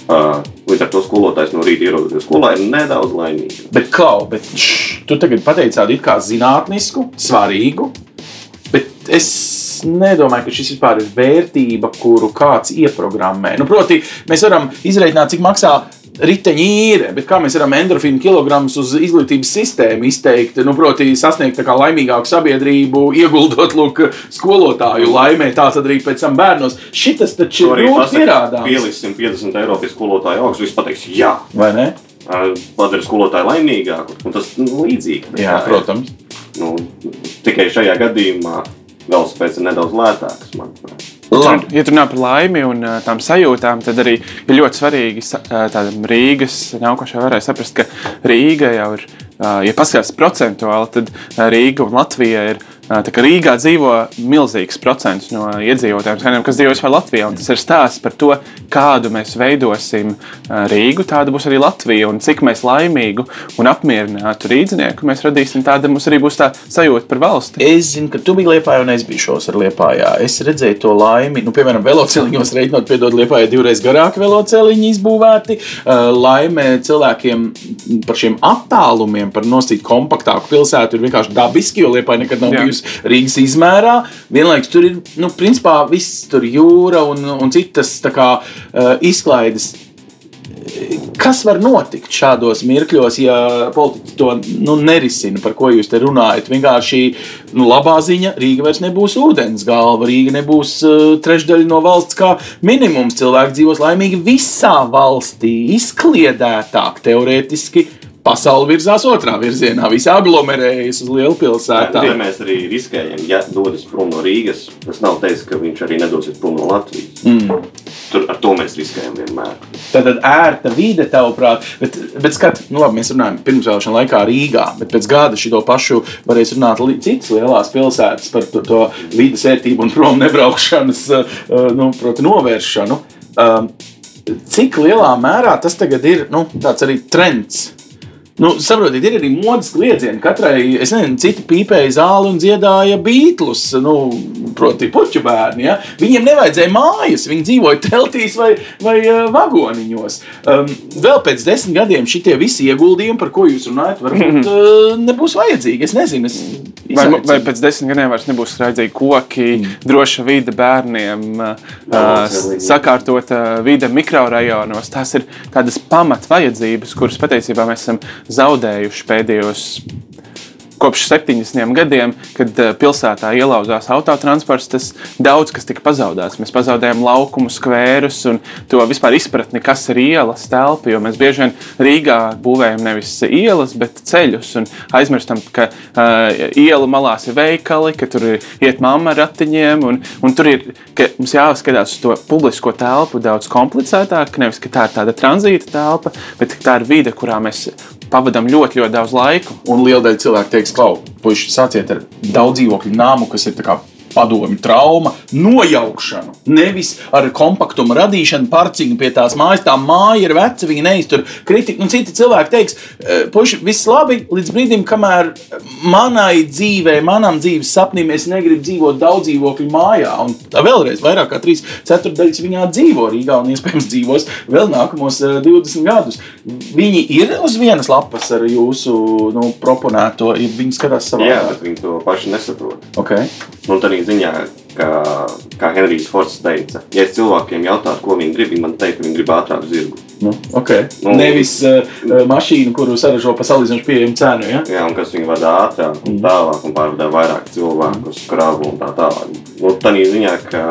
Speaker 3: uh, līdz ar to skolotājs no rīta ierodoties skolā ir nedaudz laimīgs.
Speaker 1: Bet, Klau, bet šš, tu tagad pateici tādu it kā zinātnisku, svarīgu, bet es nedomāju, ka šis vispār ir vērtība, kuru kāds ieprogrammē. Nu, proti, mēs varam izreikināt, cik maksā riteņa īre, bet kā mēs varam endorfīnu kilogramus uz izglītības sistēmu izteikt, nu, proti, sasniegt tā kā laimīgāku sabiedrību, (laughs) ieguldot lūk, skolotāju laimē, tā tad arī pēc tam bērnos. Šitas taču ir grūti pierādāms.
Speaker 3: Pieliksim 50 eiro pie skolotāja augsts, viņš pateiks, jā.
Speaker 1: Vai ne?
Speaker 3: Padara skolotāju laimīgāku, un tas nu, līdzīgi.
Speaker 1: Jā, protams.
Speaker 3: Nu, tikai šajā gadījumā velospēds ir nedaudz lētāks, manuprāt.
Speaker 2: Ja runā par laimi un uh, tām sajūtām, tad arī ir ļoti svarīgi uh, tādam Rīgas nākošajai varai saprast, ka Rīga jau ir, uh, ja paskatās procentuāli, tad Rīga un Latvija ir Rīgā dzīvo milzīgs procents no iedzīvotājiem, kas dzīvo vispār Latvijā. Tas ir stāsts par to, kādu mēs veidosim Rīgu, tāda būs arī Latvija. Un cik mēs laimīgu un apmierinātu rīznieku mēs radīsim, tāda mums arī būs tā sajūta par valsti.
Speaker 1: Es zinu, ka tu biji Lietpā un es biju šos ar Lietpājā. Es redzēju to laimi. Nu, piemēram, veloceliņos reiķinot, piedod Lietpājā divreiz garāki veloceliņi izbūvēti. Laime cilvēkiem par šiem attālumiem, par nosīt kompaktāku pilsētu ir vienkārši dabiski, jo Lietpā nekad nav bijusi Rīgas, Rīgas izmērā. Vienlaikus tur ir, nu, principā viss tur jūra un, un citas kā, uh, izklaides. Kas var notikt šādos mirkļos, ja politiķi to nu, nerisina, par ko jūs te runājat? Vienkārši nu, labā ziņa, Rīga vairs nebūs ūdens galva, Rīga nebūs uh, trešdaļa no valsts kā minimums. Cilvēki dzīvos laimīgi visā valstī, izkliedētāk, teorētiski pasaule virzās otrā virzienā. Visi aglomerējas uz lielu pilsētu.
Speaker 3: Ja mēs arī riskējam, ja dodas prom no Rīgas, tas nav teiks, ka viņš arī nedosies prom no Latvijas. Mm. Tur ar to mēs riskējam vienmēr.
Speaker 1: Tad ērta vide, tavuprāt, bet, bet skat, nu labi, mēs runājam pirmsvēlēšana laikā Rīgā, bet pēc gada šo pašu varēs runāt citas lielās pilsētas par to, to vidas ērtību un prom nebraukšanas uh, nu, proti, novēršanu. Um, cik lielā mērā tas tagad ir nu, tāds arī trends? Nu, saprotiet, ir arī modes kliedzieni. Katrai, es nezinu, citi pīpēja zāli un dziedāja beiglas, nu, proti, puķu bērni. Ja? Viņiem nevajadzēja mājas, viņi dzīvoja teltīs vai, vai uh, vagoniņos. Um, vēl pēc desmit gadiem šie visi ieguldījumi, par ko jūs runājat, varbūt uh, (laughs) nebūs vajadzīgi. Es nezinu, es
Speaker 2: vai, vai pēc desmit gadiem vairs nebūs vajadzīgi koki, mm. droša vide bērniem, uh, sakārtota vide mikrorajonos. Tās ir tādas pamatvajadzības, kuras patiesībā mēs esam zaudējuši pēdējos kopš 70 gadiem, kad eh, pilsētā ielauzās autotransports, tas daudz kas tika pazaudēts. Mēs pazaudējām laukumu, skvērus un to vispār izpratni, kas ir ielas telpa. Jo mēs bieži vien Rīgā būvējam nevis ielas, bet ceļus un aizmirstam, ka uh, iela malās ir veikali, ka tur iet mamma ar ratiņiem. Un, un tur ir mums jāskatās uz to publisko telpu daudz komplicētāk. Nevis ka tā ir tāda tranzīta telpa, bet tā ir vide, kurā mēs pavadām ļoti, ļoti daudz laika.
Speaker 1: Un liela daļa cilvēku teiks, ka, puiši, sāciet ar daudz dzīvokļu nāmu, kas ir padomju trauma, nojaukšanu. Nevis ar kompaktumu radīšanu, parciņu pie tās mājas. Tā māja ir veca, viņa neiztur kritiku. Un citi cilvēki teiks, e, puiši, viss labi, līdz brīdim, kamēr manai dzīvei, manam dzīves sapnim es negribu dzīvot daudz dzīvokļu mājā. Un vēlreiz vairāk kā 3 ceturdaļas viņā dzīvo Rīgā un iespējams dzīvos vēl nākamos 20 e, gadus. Viņi ir uz vienas lapas ar jūsu nu, proponēto, viņi skatās savā.
Speaker 3: Jā, bet viņi to paši nesaprot.
Speaker 1: Okay.
Speaker 3: Un tādā ziņā, ka, kā Henrijs Fords teica, ja es cilvēkiem jautātu, ko viņi grib, viņi man teikt, ka viņi grib ātrāku zirgu.
Speaker 1: Nu, okay. nu, Nevis uh, mašīnu, kuru saražo par salīdzinoši pieejamu cenu. Ja?
Speaker 3: Jā, un kas viņu vada ātrāk un mm. tālāk, un pārvadā vairāk cilvēku uz kravu un tā tālāk. Nu, tādā ziņā, ka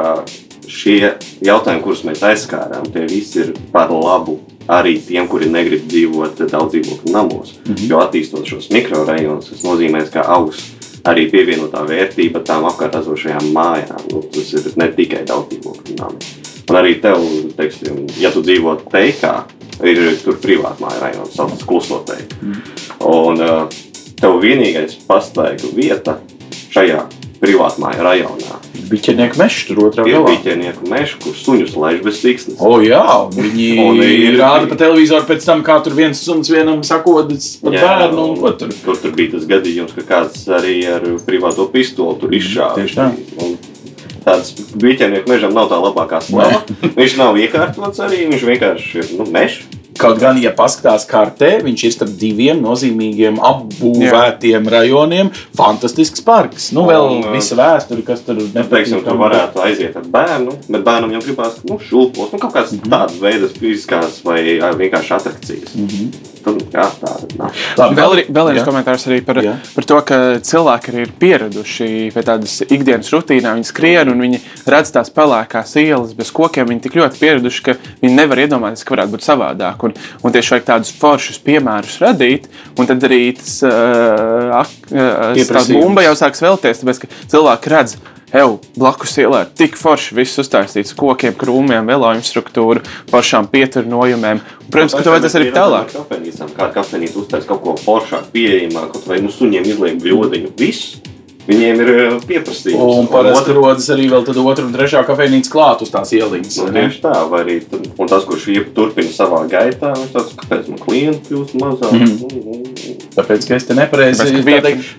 Speaker 3: šie jautājumi, kurus mēs aizskārām, tie visi ir par labu arī tiem, kuri negrib dzīvot daudz dzīvokļu namos. Mm -hmm. Jo attīstot šos mikrorajonus, tas nozīmē, ka augs arī pievienotā vērtība tām apkārt esošajām mājām. Nu, tas ir ne tikai daudzdzīvokļu nami. Un arī tev, teiksim, ja tu dzīvo teikā, ir tur privāta māja rajonā, saucas kluso teiku. Mm. Un uh, tev vienīgais pastaigā vieta šajā privātmāju rajonā.
Speaker 1: Biķenieku mežs tur otrā
Speaker 3: galā. Ir biķenieku mežs, kur suņus laiž bez siksnas.
Speaker 1: O jā, viņi (laughs) ir, rāda pa televizoru pēc tam, kā tur viens suns vienam sakodas par bērnu un ko tur.
Speaker 3: Tur, tur bija tas gadījums, ka kāds arī ar privāto pistoli tur izšāva.
Speaker 1: Tieši tā.
Speaker 3: Un, tāds biķenieku mežam nav tā labākā slava. (laughs) viņš nav iekārtots arī, viņš vienkārši ir nu, mežs.
Speaker 1: Kaut gan, ja paskatās kartē, viņš ir starp diviem nozīmīgiem apbūvētiem Jā. rajoniem. Fantastisks parks. Nu, vēl un, visa vēsture, kas tur
Speaker 3: nepatīk. Tur varētu aiziet ar bērnu, bet bērnam jau gribās nu, šūpos, nu, kaut kādas mm -hmm. tādas veidas fiziskās vai vienkārši atrakcijas. Mm -hmm. Tad, jā,
Speaker 2: Labi, vēl, vēl viens komentārs arī par, jā. par to, ka cilvēki arī ir pieraduši pie tādas ikdienas rutīnā. Viņi skrien un viņi redz tās pelēkās ielas bez kokiem. Viņi tik ļoti pieraduši, ka viņi nevar iedomāties, ka varētu būt savādāk. Un, un tieši vajag tādus foršus piemērus radīt, un tad arī tas uh, uh, bumba jau sāks vēlties, tāpēc ka cilvēki redz Eju, blakus ielai tik forši viss uztaisīts, kokiem, krūmiem, velo infrastruktūru, foršām pieturojumiem. Protams, ka to vajadzēs arī tālāk.
Speaker 3: Kāda kafejnīca uztaisīs kaut ko foršāku, pieejamāku, vai nu suņiem izliek bļodiņu. Viss Viņiem ir eh, pieprasījums.
Speaker 1: Un parasti rodas arī vēl otrā un trešā kafejnīca klāt uz tās ieliņas.
Speaker 3: Nu, tieši tā, vai arī un tas, kurš turpina savā gaitā, viņš tāds, kāpēc man klienti kļūst mazāk. Mm
Speaker 1: -hmm. Tāpēc, ka es te nepareizi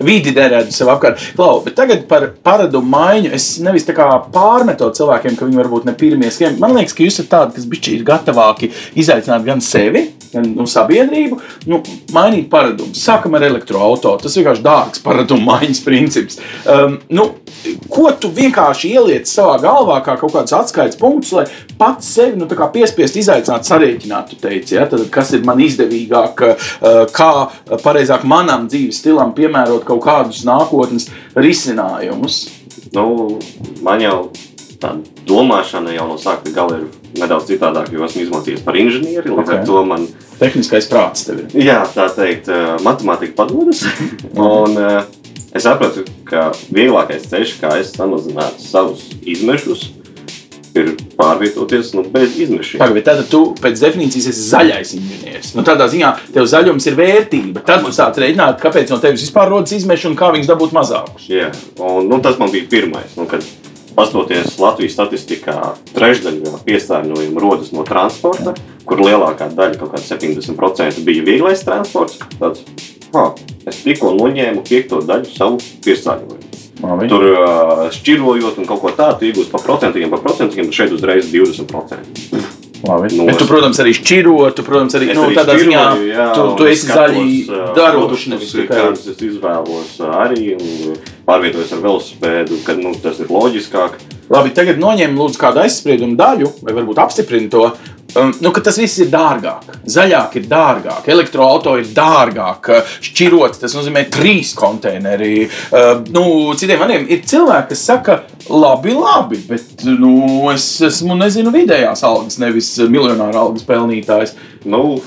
Speaker 1: vidi derētu sev apkārt. Klau, bet tagad par paradumu maiņu. Es nevis tā kā pārmetu cilvēkiem, ka viņi varbūt ne pirmie skrien. Man liekas, ka jūs esat tādi, kas bišķi ir gatavāki izaicināt gan sevi, gan nu, sabiedrību, nu, mainīt paradumus. Sākam ar elektroautorātu. Tas vienkārši dārgs paradumu maiņas princips lietas. Um, nu, ko tu vienkārši ieliec savā galvā, kā kaut kāds atskaites punkts, lai pats sevi nu, piespiest izaicināt, sarēķināt, teici, ja? Tad, kas ir man izdevīgāk, uh, kā pareizāk manam dzīves stilam piemērot kaut kādus nākotnes risinājumus.
Speaker 3: Nu, man jau tā domāšana jau no sākuma gala ir nedaudz citādāk, jo esmu izmācījies par inženieri. Līdz okay. ar to man
Speaker 1: tehniskais prāts tev ir.
Speaker 3: Jā, tā teikt, uh, matemātika padodas. (laughs) un, uh, Es saprotu, ka vieglākais ceļš, kā es samazinātu savus izmešus, ir pārvietoties nu, bez izmešiem.
Speaker 1: Pagaid, tad tu pēc definīcijas esi zaļais inženieris. Nu, tādā ziņā tev zaļums ir vērtība. Tad tu sāc rēķināt, kāpēc no tevis vispār rodas izmeši un kā viņus dabūt mazākus.
Speaker 3: Jā, un nu, tas man bija pirmais. Nu, kad Pastoties Latvijas statistikā, trešdaļa piesārņojuma rodas no transporta, kur lielākā daļa, kaut kāda 70%, bija vieglais transports. Tāds, ha, es tikko noņēmu piekto daļu savu piesārņojumu. Labi. Tur šķirojot un kaut ko tādu, iegūst pa procentiem, pa procentiem, šeit uzreiz 20%.
Speaker 1: Labi. No, Bet tu, protams, arī šķiro, tu, protams, arī, nu, arī tādā ziņā, jā, tu, tu esi zaļi darošs,
Speaker 3: nevis tikai. Kādas es izvēlos arī un pārvietojos ar velospēdu, kad, nu, tas ir loģiskāk.
Speaker 1: Labi, tagad noņem lūdzu kādu aizspriedumu daļu, vai varbūt apstiprini to, Um, nu, tas viss ir dārgāk. Zaļāk ir dārgāk, elektroautorāta ir dārgāk, šķirots tas nozīmē trīs konteineri. Uh, nu, citiem vārdiem ir cilvēki, kas saka, labi, labi, bet nu, es esmu nezinu, vidējās algas, nevis miljonāra algas pelnītājs.
Speaker 3: Nu,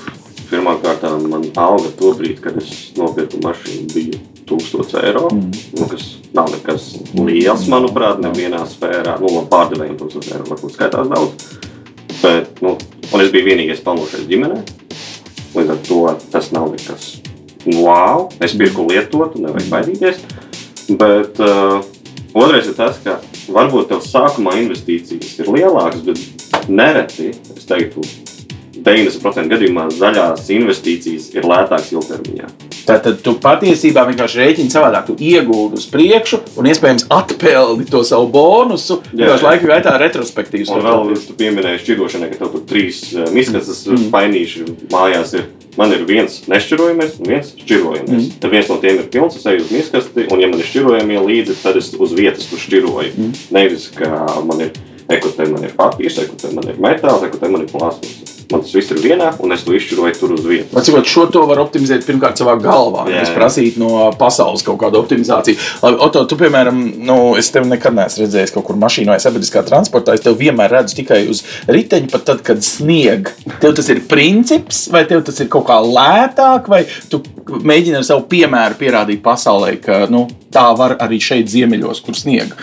Speaker 3: Pirmkārt, man alga to brīdi, kad es nopirku mašīnu, bija 1000 eiro. Mm. Nu, kas nav nekas liels, manuprāt, nevienā sfērā. Nu, pārdevējiem 1000 eiro varbūt skaitās daudz. Bet, nu, un es biju vienīgais pelnošais ģimenē. Līdz ar to tas nav nekas wow. Es pirku lietotu, nevajag baidīties. Bet uh, otrais ir tas, ka varbūt tev sākumā investīcijas ir lielākas, bet nereti, es teiktu, 90% gadījumā zaļās investīcijas ir lētākas ilgtermiņā.
Speaker 1: Tad tu patiesībā vienkārši rēķini savādāk. Tu iegūti uz priekšu un iespējams atpeldi to savu bonusu. Jau laika gaitā retrospektīvs.
Speaker 3: Un vēl jūs pieminējāt šķirošanai, ka tev tur trīs uh, miskastes mm. painīši mājās ir. Man ir viens nešķirojamais un viens šķirojamais. Mm. Tad viens no tiem ir pilns, es eju uz miskasti, un ja man ir šķirojamie līdzi, tad es uz vietas tur šķiroju. Mm. Nevis, ka man ir ekotē, man ir papīrs, ekotē, man ir metāls, ekotē, man ir plāsmas. Man tas viss ir vienā, un es to izšķiroju tur uz vietas.
Speaker 1: Atcīmot, šo to var optimizēt pirmkārt savā galvā. Es prasītu no pasaules kaut kādu optimizāciju. Labi, Oto, tu, piemēram, nu, es tevi nekad neesmu redzējis kaut kur mašīnā vai sabiedriskā transportā. Es tevi vienmēr redzu tikai uz riteņa, pat tad, kad snieg. Tev tas ir princips, vai tev tas ir kaut kā lētāk, vai tu mēģini ar savu piemēru pierādīt pasaulē, ka nu, tā var arī šeit ziemeļos, kur snieg.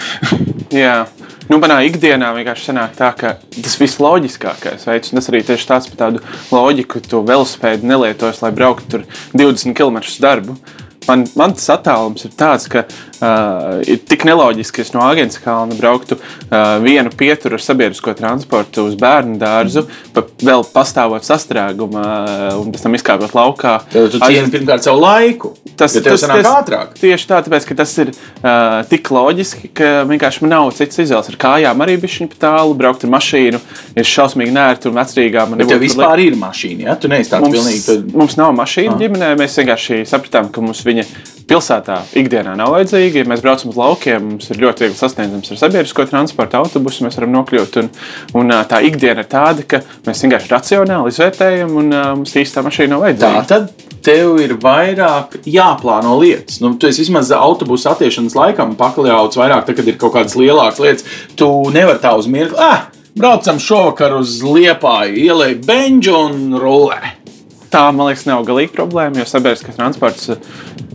Speaker 2: Jā. Nu, manā ikdienā vienkārši sanāk tā, ka tas viss loģiskākais veids, un tas arī tieši tāds par tādu loģiku, tu velospēdu nelietojas, lai brauktu tur 20 km uz darbu. Man, man tas attālums ir tāds, ka uh, ir tik neloģiski, ka es no Agentas kalna brauktu uh, vienu pieturu ar sabiedrisko transportu uz bērnu dārzu, pa, vēl pastāvot sastrēgumā uh, un pēc tam izkāpjot laukā.
Speaker 1: Tu cieni pirmkārt savu laiku.
Speaker 2: Tas,
Speaker 1: tev
Speaker 2: tas, tas,
Speaker 1: ātrāk.
Speaker 2: tieši tā, tāpēc, ka tas ir uh, tik loģiski, ka vienkārši man nav cits izvēles. Ar kājām arī bija šī tālu, braukt ar mašīnu ir šausmīgi nērti un vecrīgā. Man
Speaker 1: tev vispār ir mašīna, ja? Tu neesi tāds
Speaker 2: Mums,
Speaker 1: pilnīgi. Tad...
Speaker 2: mums nav mašīna ģimenē. Mēs vienkārši sapratām, ka mums viņa pilsētā ikdienā nav vajadzīga. Ja mēs braucam uz laukiem, mums ir ļoti viegli sasniedzams ar sabiedrisko transportu, autobusu. Mēs varam nokļūt. Un, un tā ikdiena ir tāda, ka mēs vienkārši racionāli izvērtējam, un mums īstā mašīna nav
Speaker 1: Tā
Speaker 2: vajadzīga.
Speaker 1: tad tev ir vairāk jāplāno lietas. Nu, tu esi vismaz autobusu attiešanas laikam pakļauts vairāk, tad, kad ir kaut kādas lielākas lietas. Tu nevari tā uz mirkli. Ah, braucam šovakar uz Liepāju, ielai beņģu un rullē.
Speaker 2: Tā, man liekas, nav galīgi problēma, jo sabiedriskais transports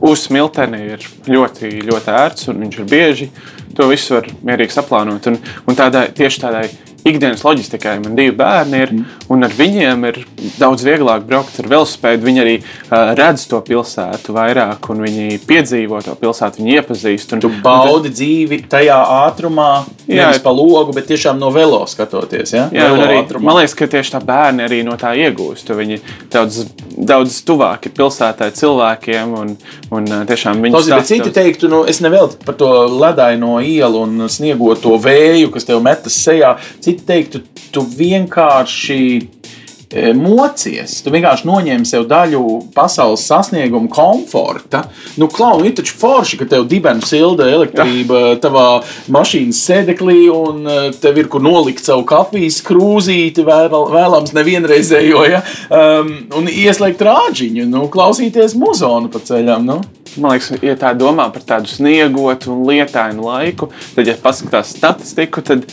Speaker 2: uz smilteni ir ļoti, ļoti ērts un viņš ir bieži. To visu var mierīgi saplānot. Un, un tādai, tieši tādai ikdienas loģistikai man divi bērni ir, un ar viņiem ir daudz vieglāk braukt ar velosipēdu. Viņi arī uh, redz to pilsētu vairāk, un viņi piedzīvo to pilsētu, viņi iepazīst. Un,
Speaker 1: Tu baudi dzīvi tajā ātrumā,
Speaker 2: Jā.
Speaker 1: nevis pa logu, bet tiešām no velo skatoties. Ja?
Speaker 2: Jā, un
Speaker 1: Velo
Speaker 2: arī,
Speaker 1: ātrumā.
Speaker 2: man liekas, ka tieši tā bērni arī no tā iegūst. Viņi daudz, daudz tuvāk ir pilsētai cilvēkiem, un, un tiešām viņi
Speaker 1: bet
Speaker 2: stāsta
Speaker 1: citi teiktu, nu, es nevēlu par to ledaino ielu un sniegoto vēju, kas tev metas sejā. Citi teiktu, tu vienkārši mocies. Tu vienkārši noņem sev daļu pasaules sasniegumu, komforta. Nu, klauni, ir taču forši, ka tev dibens silda elektrība tavā mašīnas sēdeklī, un e, tev ir kur nolikt savu kafijas krūzīti, vēl, vēlams nevienreizējo, ja? um, un ieslēgt rāģiņu, nu, klausīties muzonu pa ceļam. Nu.
Speaker 2: Man liekas, ja tā domā par tādu sniegotu un lietainu laiku, tad, ja paskatās statistiku, tad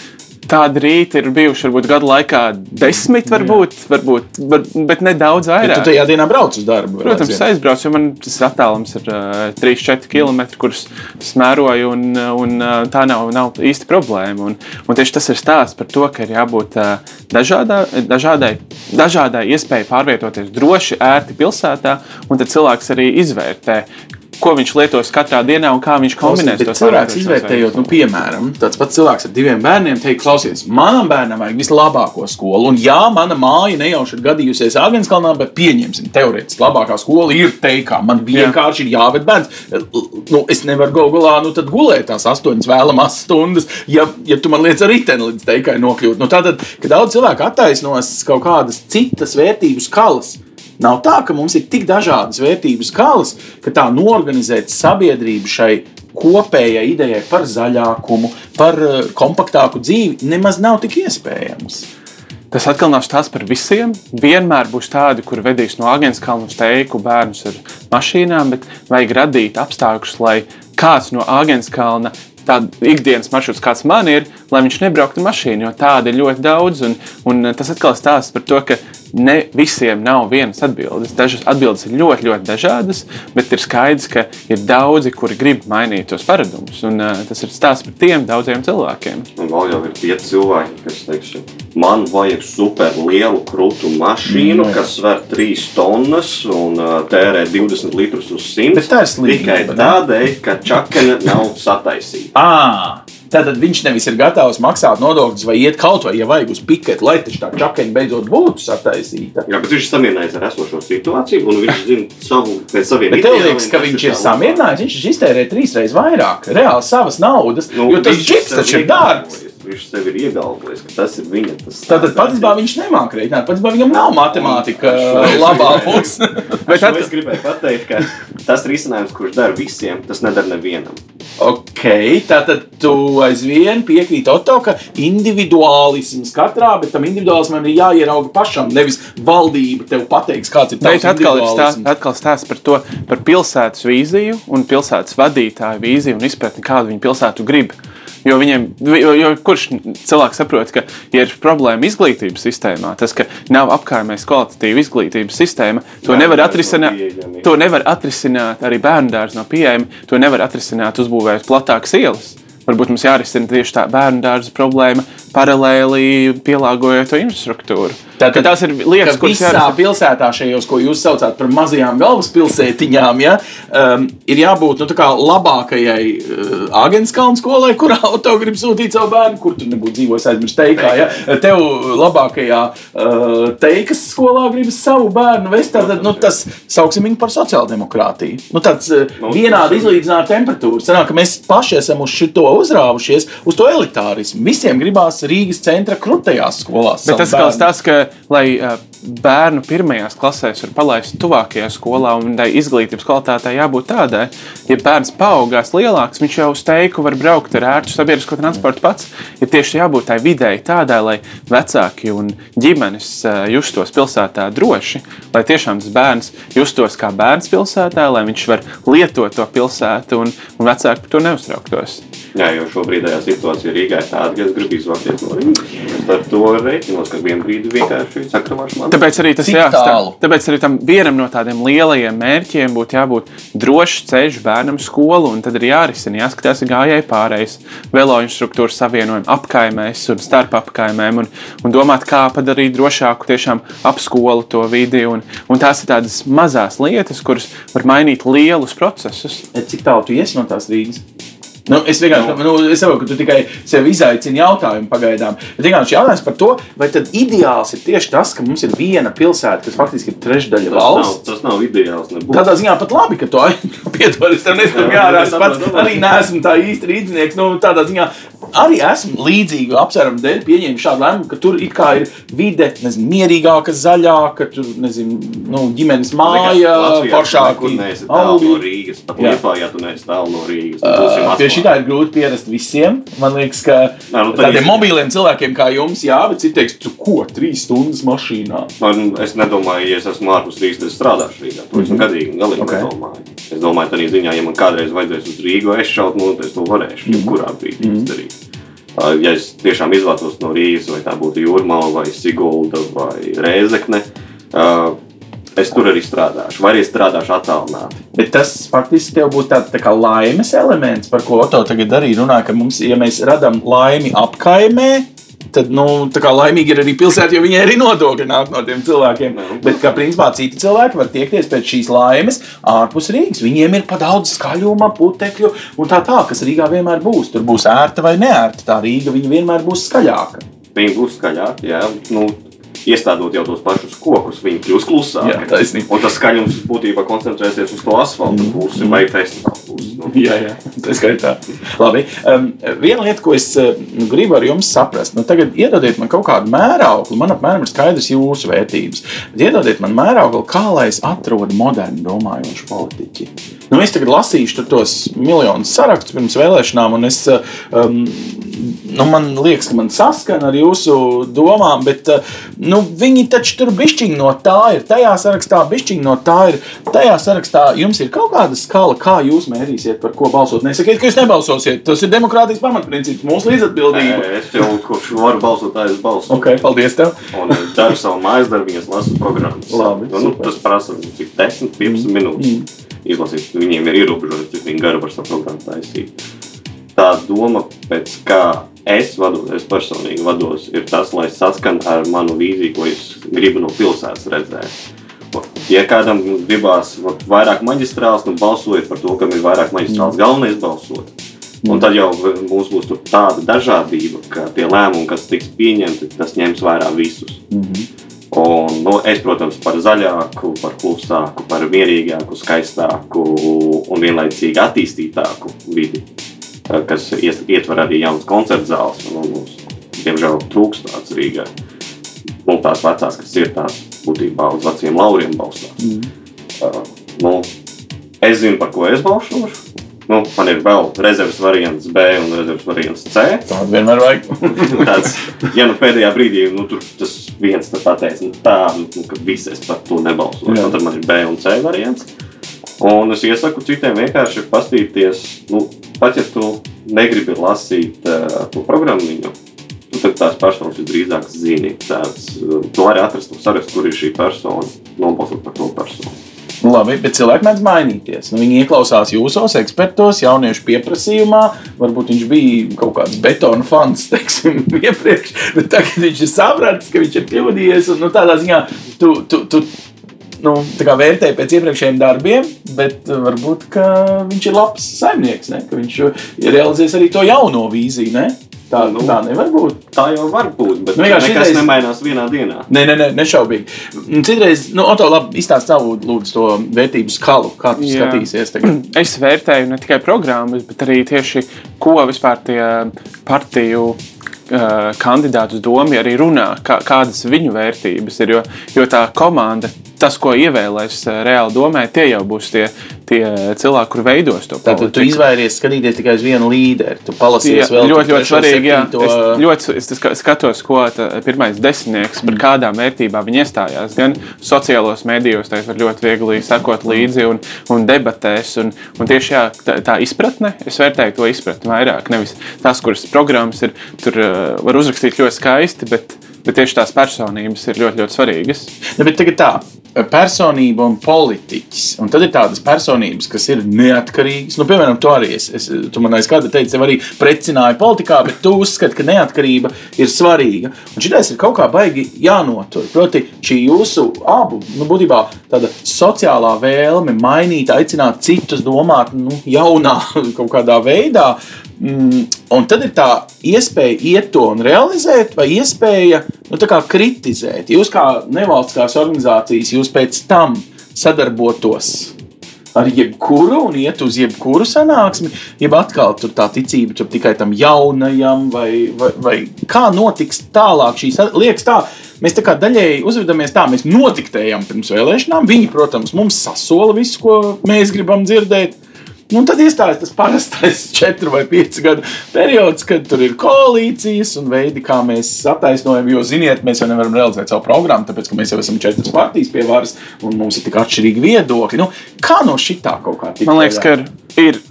Speaker 2: tādi rīti ir bijuši varbūt gadu laikā desmit, varbūt, varbūt var, bet nedaudz
Speaker 1: Ja
Speaker 2: vairāk.
Speaker 1: tu tajā dienā brauc uz darbu.
Speaker 2: Protams, es aizbraucu, jo man tas attālums ir uh, 3-4 km, kurus smēroju, un, un uh, tā nav, nav īsti problēma. Un, un tieši tas ir stāsts par to, ka ir jābūt uh, dažādā, dažādai, dažādai iespējai pārvietoties droši, ērti pilsētā, un tad cilvēks arī izvērtē. Ko viņš lietos katrā dienā un kā viņš kombinēs
Speaker 1: cilvēks
Speaker 2: ārkārtas
Speaker 1: izvērtējot, nu, piemēram, tāds pats cilvēks ar diviem bērniem teikt, klausies, manam bērnam vajag vislabāko skolu. Un, jā, mana māja nejauši ir gadījusies Agenskalnā, bet pieņemsim, teorētiski labākā skola ir teikā. Man vienkārši ir jāved bērns. Nu, es nevaru go galā, nu, tad gulēt tās astoņas vēlamās stundas, ja, ja tu man liec ar riteni līdz teikai nokļūt. Nu, tātad, kad daudz cilvēku attaisnos kaut kādas citas vērtības kalas, Nav tā, ka mums ir tik dažādas vērtības skalas, ka tā norganizēt sabiedrību šai kopējai idejai par zaļākumu, par eh, kompaktāku dzīvi nemaz nav tik iespējams.
Speaker 2: Tas atkal nav stāsts par visiem. Vienmēr būs tādi, kur vedīs no Agnēs kalna uz teiku bērnus ar mašīnām, bet vajag radīt apstākļus, lai kāds no Agnēs kalna. Tāda ikdienas maršruts, kāds man ir, lai viņš nebrauktu mašīnu, jo tāda ir ļoti daudz. Un, un tas atkal stāsta par to, ka ne visiem nav vienas atbildes. Dažas atbildes ir ļoti, ļoti dažādas, bet ir skaidrs, ka ir daudzi, kuri grib mainīt tos paradumus. Un, uh, tas ir stāsts par tiem daudziem cilvēkiem.
Speaker 3: Un vēl jau ir tie cilvēki, kas teiks, man vajag super lielu krūtu mašīnu,
Speaker 1: Mm,
Speaker 3: kas sver 3 tonnas un uh, tērē 20 litrus uz 100.
Speaker 1: Bet tā ir slimība,
Speaker 3: Tikai tādēļ, ka čakane nav sataisīta.
Speaker 1: Tātad viņš nevis ir gatavs maksāt nodokļus vai iet kaut vai, ja vajag uz piketu, lai taču tā čakaņa beidzot būtu sataisīta.
Speaker 3: Jā, bet viņš ir samierinājies ar esošo situāciju, un viņš zina savu, pēc saviem
Speaker 1: Bet tev liekas, ka viņš ir
Speaker 3: labāk.
Speaker 1: samierinājies, viņš iztērē trīsreiz vairāk, reāli savas naudas, nu, jo tas
Speaker 3: sev
Speaker 1: taču ir dārgs.
Speaker 3: Viņš sev ir iegalvojis, ka tas ir viņa. Tas
Speaker 1: Tātad patiesībā viņš nemāķi rēķināt, patiesībā viņam nav matemātika (laughs)
Speaker 3: es
Speaker 1: labā pusē.
Speaker 3: Bet tad... es gribēju pateikt, ka tas risinājums, kurš dara visiem, tas nedara nevienam.
Speaker 1: Ok, tātad tu aizvien piekrīti Oto, ka individuālisms katrā, bet tam individuālismam ir jāierauga pašam, nevis valdība tev pateiks, kāds ir tavs
Speaker 2: ir stāsts,
Speaker 1: individuālisms.
Speaker 2: atkal stāsts par to, par pilsētas vīziju un pilsētas vadītāju vīziju un izpratni, kādu viņi pilsētu grib. Jo, viņiem, jo, kurš cilvēks saprot, ka ja ir problēma izglītības sistēmā, tas, ka nav apkārtējais kvalitatīva izglītības sistēma, to
Speaker 3: Bērnu
Speaker 2: nevar atrisināt.
Speaker 3: pieejami.
Speaker 2: To nevar atrisināt arī bērnu dārza nav pieejama. To nevar atrisināt uzbūvējot platākas ielas. Varbūt mums jārisina tieši tā bērnu dārza problēma, paralēli pielāgojot to infrastruktūru.
Speaker 1: Tātad,
Speaker 2: Ka tās ir lietas, kuras
Speaker 1: visā
Speaker 2: jārisina.
Speaker 1: pilsētā, šajos, ko jūs saucāt par mazajām galvaspilsētiņām, ja, um, ir jābūt nu, tā kā labākajai uh, Agenskalnu skolai, kurā (laughs) auto grib sūtīt savu bērnu, kur tur nebūtu dzīvojis aizmirst teikā. Ja. Tev labākajā uh, teikas skolā gribas savu bērnu vest, tad nu, tas sauksim viņu par sociāldemokrātiju. Nu, tāds uh, vienādi izlīdzināta temperatūra. Sanāk, ka mēs paši esam uz šo uzrāvušies, uz to elitārismu. Visiem gribās Rīgas centra krūtajās skolās.
Speaker 2: Bet tas ir tas, ka, lai bērnu pirmajās klasēs var palaist tuvākajā skolā, un tai izglītības kvalitātei jābūt tādai, ja bērns paaugās lielāks, viņš jau uz teiku var braukt ar ērtu sabiedrisko transportu pats. Ir tieši jābūt tai videi tādai, lai vecāki un ģimenes justos pilsētā droši, lai tiešām tas bērns justos kā bērns pilsētā, lai viņš var lietot to pilsētu un, un vecāki par to neuztrauktos.
Speaker 3: Jā, jo šobrīd situācija Rīgā ir tāda, ka es gribu izvākties no Rīgas. Ar to reiķinos, ka vienā brīdī vienkārši sakramāšu man.
Speaker 2: Tāpēc arī tas jāsaka.
Speaker 1: tālu?
Speaker 2: Tāpēc arī tam vienam no tādiem lielajiem mērķiem būtu jābūt drošs ceļš bērnam skolu. un Tad ir jārisina, jāskatās gājēji pārējais, velo infrastruktūras savienojumi, apkaimēs un starp apkaimēm, un, un domāt, kā padarīt drošāku tiešām ap skolu to vidi. Un, un tās ir tādas mazas lietas, kuras var mainīt lielus procesus.
Speaker 1: Cik tālu tu iesi no tās Rīgas? Nu, es vienkārši nu, es saprotu, ka tu tikai sev izaicini jautājumu pagaidām. Bet vienkārši jautājums par to, vai tad ideāls ir tieši tas, ka mums ir viena pilsēta, kas faktiski ir trešdaļa
Speaker 3: Tas nav,
Speaker 1: valsts.
Speaker 3: tas nav ideāls. Nebūtu.
Speaker 1: Tādā ziņā pat labi, ka tu (laughs) piedod, es tev nesaku,
Speaker 3: Jā.
Speaker 1: Es pats
Speaker 3: saprotu,
Speaker 1: arī neesmu tā īsti rīznieks. Nu, tādā ziņā arī esmu līdzīgu apsvērumu dēļ pieņēmis šādu lēmumu, ka tur it kā ir vide, nezinu, mierīgāka, zaļāka, tur, nezinu, nu, ģimenes māja, foršāka.
Speaker 3: Kur neesi tālu no Rīgas. Pat
Speaker 1: Jā.
Speaker 3: Liepā, ja tu neesi tālu no Rīgas. tad būsim
Speaker 1: Pie
Speaker 3: atklāti.
Speaker 1: šī tā ir grūti pierast visiem. Man liekas, ka
Speaker 3: Nē, nu,
Speaker 1: tādiem
Speaker 3: ir-
Speaker 1: mobiliem cilvēkiem kā jums, jā, bet citi teiks, tu ko, trīs stundas mašīnā.
Speaker 3: Man, es nedomāju, ja es esmu ārpus Rīgas, tad es strādāšu Rīgā. To es gadīgi un galīgi
Speaker 1: Mhm. Ok.
Speaker 3: okay. nedomāju. Es domāju, tādā ziņā, ja man kādreiz vajadzēs uz Rīgu aizšaut, nu, tad es to varēšu.
Speaker 1: Mhm.
Speaker 3: Jebkurā brīdī izdarīt. Uh, Ja es tiešām izvēlos no Rīgas, vai tā būtu Jūrmāla, vai Sigulda, vai Rēzekne, es tur arī strādāšu. Vai arī strādāšu attālināti.
Speaker 1: Bet tas faktiski tev būs tāds tā kā laimes elements, par ko Oto tagad arī runā, ka mums, ja mēs radām laimi apkaimē, tad, nu, laimīgi ir arī pilsēta, jo viņai arī nodokļi nāk no tiem cilvēkiem.
Speaker 3: Jā.
Speaker 1: Bet, kā principā, citi cilvēki var tiekties pēc šīs laimes ārpus Rīgas. Viņiem ir pa daudz skaļuma, putekļu un tā tā, kas Rīgā vienmēr būs. Tur būs ērta vai neērta. Tā Rīga viņa vienmēr būs skaļāka.
Speaker 3: Viņi būs skaļāki, jā. Nu, iestādot jau tos pašus kokus, viņi kļūs klusāki.
Speaker 1: Jā, taisnība.
Speaker 3: Un tas skaļums būtībā koncentrēsies uz to asfaltu pusi vai festivālu pusi. Nu,
Speaker 1: Jā, jā, tā skaitā. Labi. Um, viena lieta, ko es uh, gribu ar jums saprast, nu, tagad iedodiet man kaut kādu mērauklu. Man apmēram ir skaidrs jūsu vērtības. Bet iedodiet man mērauklu, kā lai es atrodu modernu domājošu politiķi. Nu, es tagad lasīšu tos miljonus sarakstus pirms vēlēšanām, un es, uh, um, nu, man liekas, ka man saskana ar jūsu domām, bet uh, nu, viņi taču tur bišķiņi no tā ir tajā sarakstā, bišķiņi no tā ir tajā sarakstā. Jums ir kaut kāda skala, kā jūs mērīsiet, par ko balsot. Nesakiet, ka jūs nebalsosiet. Tas ir demokrātijas pamatprincips, mūsu līdzatbildība.
Speaker 3: Nē, Es jau kurš varu balsot, tā es balsoju.
Speaker 1: Ok, paldies tev.
Speaker 3: Un daru savu mājas darbu, lasu programmas.
Speaker 1: Labi,
Speaker 3: nu, nu, tas prasa cik 10, 15 minūtes. Izlasīt, viņiem ir ierobežojums, cik viņi garu var savu programmu taisīt. Tā doma, pēc kā es vados, es personīgi vados, ir tas, lai saskan ar manu vīziju, ko es gribu no pilsētas redzēt. Ja kādam gribās vairāk maģistrāls, nu balsojiet par to, kam ir vairāk maģistrāls. Galvenais balsot. Un tad jau mums būs tāda dažādība, ka tie lēmumi, kas tiks pieņemti, tas ņems vērā visus. Un, nu, es, protams, par zaļāku, par klusāku, par mierīgāku, skaistāku un vienlaicīgi attīstītāku vidi, eh, kas ietver arī jaunas koncertu zāles. un, mums, diemžēl, trūkst tāds Rīgā. Nu, tās vecās, kas ir tās būtībā uz veciem lauriem balstās. Mm. Uh, nu, es zinu, par ko es balsošu. Nu, man ir vēl rezerves variants B un rezerves variants C.
Speaker 1: Tādu vienmēr vajag. (laughs)
Speaker 3: Tāds, ja nu pēdējā brīdī nu, tur tas viens tad pateica, nu, tā, nu, ka visi es par to nebalsoju,
Speaker 1: Jā.
Speaker 3: nu, tad man ir B un C variants. Un es iesaku citiem vienkārši paskatīties, nu, pat ja tu negribi lasīt uh, to programmu, tu tad tās personas visdrīzāk zini. Tāds, uh, tu vari atrast to sarakstu, kur ir šī persona, nobalsot par to personu.
Speaker 1: Labi, bet cilvēki mēdz mainīties. Nu, viņi ieklausās jūsos, ekspertos, jauniešu pieprasījumā. Varbūt viņš bija kaut kāds betona fans, (laughs) teiksim, iepriekš, bet tagad viņš ir sapratis, ka viņš ir pievadījies. Un, nu, tādā ziņā tu, tu, tu nu, vērtē pēc iepriekšējiem darbiem, bet varbūt viņš ir labs saimnieks, ne? ka viņš ir realizējis arī to jauno vīziju. Ne? Tā, nu, tā nevar būt.
Speaker 3: Tā jau var būt, bet nu, nekas šitreiz... nemainās vienā dienā.
Speaker 1: Nē, nē, nē nešaubīgi. Citreiz, nu, Oto, labi, izstāst savu lūdzu to vērtību skalu, kā tu Jā. skatīsies. Tagad. (clears throat)
Speaker 2: Es vērtēju ne tikai programmas, bet arī tieši, ko vispār tie partiju kandidātu uz domu arī runā, kā, kādas viņu vērtības ir. Jo, jo tā komanda tas, ko ievēlēs eh, reāli domē, tie jau būs tie, tie cilvēki, kur veidos to
Speaker 1: politiku. Tad tu izvairies skatīties tikai uz vienu līderi. Tu palasies jā, vēl
Speaker 2: ļoti, ļoti svarīgi. Jā, es, ļoti, es skatos, ko pirmais desmitnieks par mm. kādām vērtībām viņi iestājās. Gan sociālos medijos, tā var ļoti viegli sekot līdzi un, un debatēs. Un, un tieši jā, tā, tā izpratne, es vērtēju to izpratni vairāk. Nevis tas, kuras programmas ir, tur uh, var uzrakstīt ļoti skaisti, bet, bet tieši tās personības ir ļoti, ļoti svarīgas.
Speaker 1: Ne, bet tagad tā, personība un politiķis. Un tad ir tādas personības, kas ir neatkarīgas. Nu, piemēram, tu arī es, es, tu man aiz kāda teici, tev arī precināja politikā, bet tu uzskati, ka neatkarība ir svarīga. Un šitais ir kaut kā baigi jānotur. Proti, šī jūsu abu, nu, būtībā tāda sociālā vēlme mainīt, aicināt citus domāt nu, jaunā (laughs) kaut kādā veidā. Mm, un tad ir tā iespēja iet to un realizēt, vai iespēja nu, kritizēt. Jūs kā nevalstiskās organizācijas, jūs pēc tam sadarbotos ar jebkuru un iet uz jebkuru sanāksmi, jeb atkal tur tā ticība tur tikai tam jaunajam, vai, vai, vai kā notiks tālāk šīs lietas. Tā, mēs tā kā daļēji uzvedamies tā, mēs notiktējam pirms vēlēšanām. Viņi, protams, mums sasola visu, ko mēs gribam dzirdēt. Nu, tad iestājas tas parastais (laughs) četru vai piecu gadu periods, kad tur ir koalīcijas un veidi, kā mēs attaisnojam. Jo, ziniet, mēs jau nevaram realizēt savu programmu, tāpēc, ka mēs jau esam četras partijas pie varas un mums ir tik atšķirīgi viedokļi. Nu, kā no šitā kaut kā tikt?
Speaker 2: Man liekas, ka ir.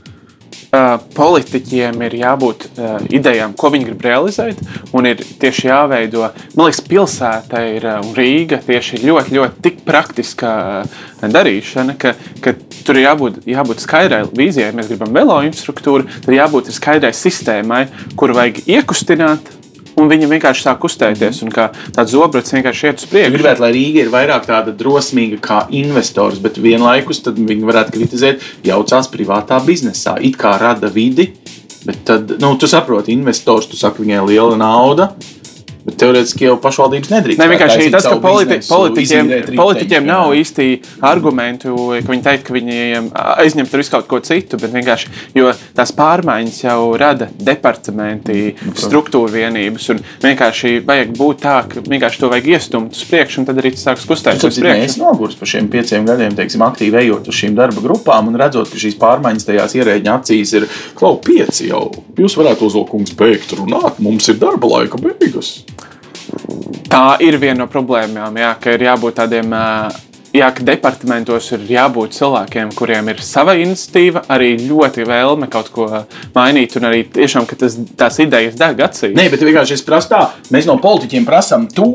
Speaker 2: Politiķiem ir jābūt uh, idejām, ko viņi grib realizēt, un ir tieši jāveido. Man liekas, pilsēta ir uh, Rīga tieši ļoti, ļoti tik praktiska darīšana, ka, ka tur ir jābūt, jābūt skaidrai vīzijai. Ja mēs gribam velo infrastruktūru, tad jābūt skaidrai sistēmai, kuru vajag iekustināt. Un viņi vienkārši sāk kustēties, un kā tāds zobrats vienkārši iet uz priekšu.
Speaker 1: Es gribētu, lai Rīga ir vairāk tāda drosmīga kā investors, bet vienlaikus viņi varētu kritizēt, jaucās privātā biznesā. It kā rada vidi, bet tad, nu, tu saproti, investors, tu saki, viņai liela nauda, Bet teorētiski jau pašvaldības nedrīkst.
Speaker 2: Ne, vienkārši tas, ka politi politiķiem, politiķiem nav īsti argumentu, ka viņi teikt, ka viņi aizņem tur visu kaut ko citu, bet vienkārši, jo tās pārmaiņas jau rada departamenti, struktūra vienības, un vienkārši vajag būt tā, ka vienkārši to vajag iestumt uz priekšu, un tad arī tas sāks kustēties uz priekšu.
Speaker 1: Es nogurs par šiem pieciem gadiem, teiksim, aktīvi ejot uz šīm darba grupām un redzot, ka šīs pārmaiņas tajās ierēģiņa acīs ir klau pieci jau. Jūs varētu uzlūkums beigt runāt, mums ir darba laika beigas.
Speaker 2: Tā ir viena no problēmām, jā, ka ir jābūt tādiem. Jā, ka departamentos ir jābūt cilvēkiem, kuriem ir sava iniciatīva, arī ļoti vēlme kaut ko mainīt, un arī tiešām tas, tās idejas deg acīs.
Speaker 1: Nē, bet vienkārši es prasu tā, mēs no politiķiem prasām to,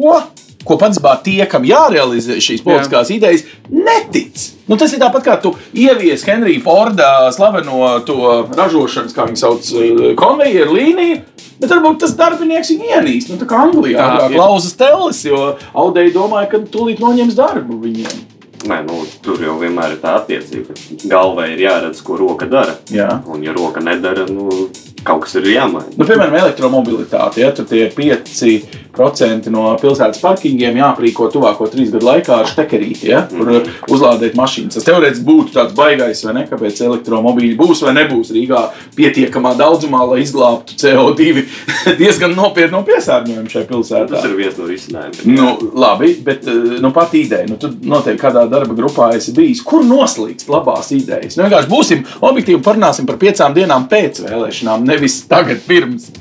Speaker 1: ko pats bār tie, kam jārealizē šīs politiskās Jā. idejas, netic. Nu, tas ir tāpat kā tu ievies Henrija Forda slaveno to ražošanas, kā viņi sauc, konvejeru līniju. Bet varbūt tas darbinieks viņu ienīst. Nu, tā kā Anglijā ir klausas teles, jo Audēji domāja, ka tūlīt noņems darbu viņiem.
Speaker 3: Nē, nu, tur jau vienmēr ir tā attiecība, ka galvā ir jāredz, ko roka dara. Jā. Un, ja roka nedara, nu, kaut kas ir jāmaina.
Speaker 1: Nu, piemēram, elektromobilitāte. Ja, tur tie pieci procenti no pilsētas parkingiem jāprīko tuvāko trīs gadu laikā ar stekerīti, ja, kur mm -hmm. uzlādēt mašīnas. Tas teorētiski būtu tāds baisais, vai ne? Kāpēc elektromobīļi būs vai nebūs Rīgā pietiekamā daudzumā, lai izglābtu CO2 (laughs) diezgan nopietnu piesārņojumu šajā pilsētā.
Speaker 3: Tas ir viens no risinājumiem.
Speaker 1: Nu, labi, bet eh, nu, pat ideja, nu, tu noteikti kādā darba grupā esi bijis. Kur noslīgst labās idejas? Nu, vienkārši būsim objektīvi parunāsim par piecām dienām pēc vēlēšanām, nevis tagad pirms.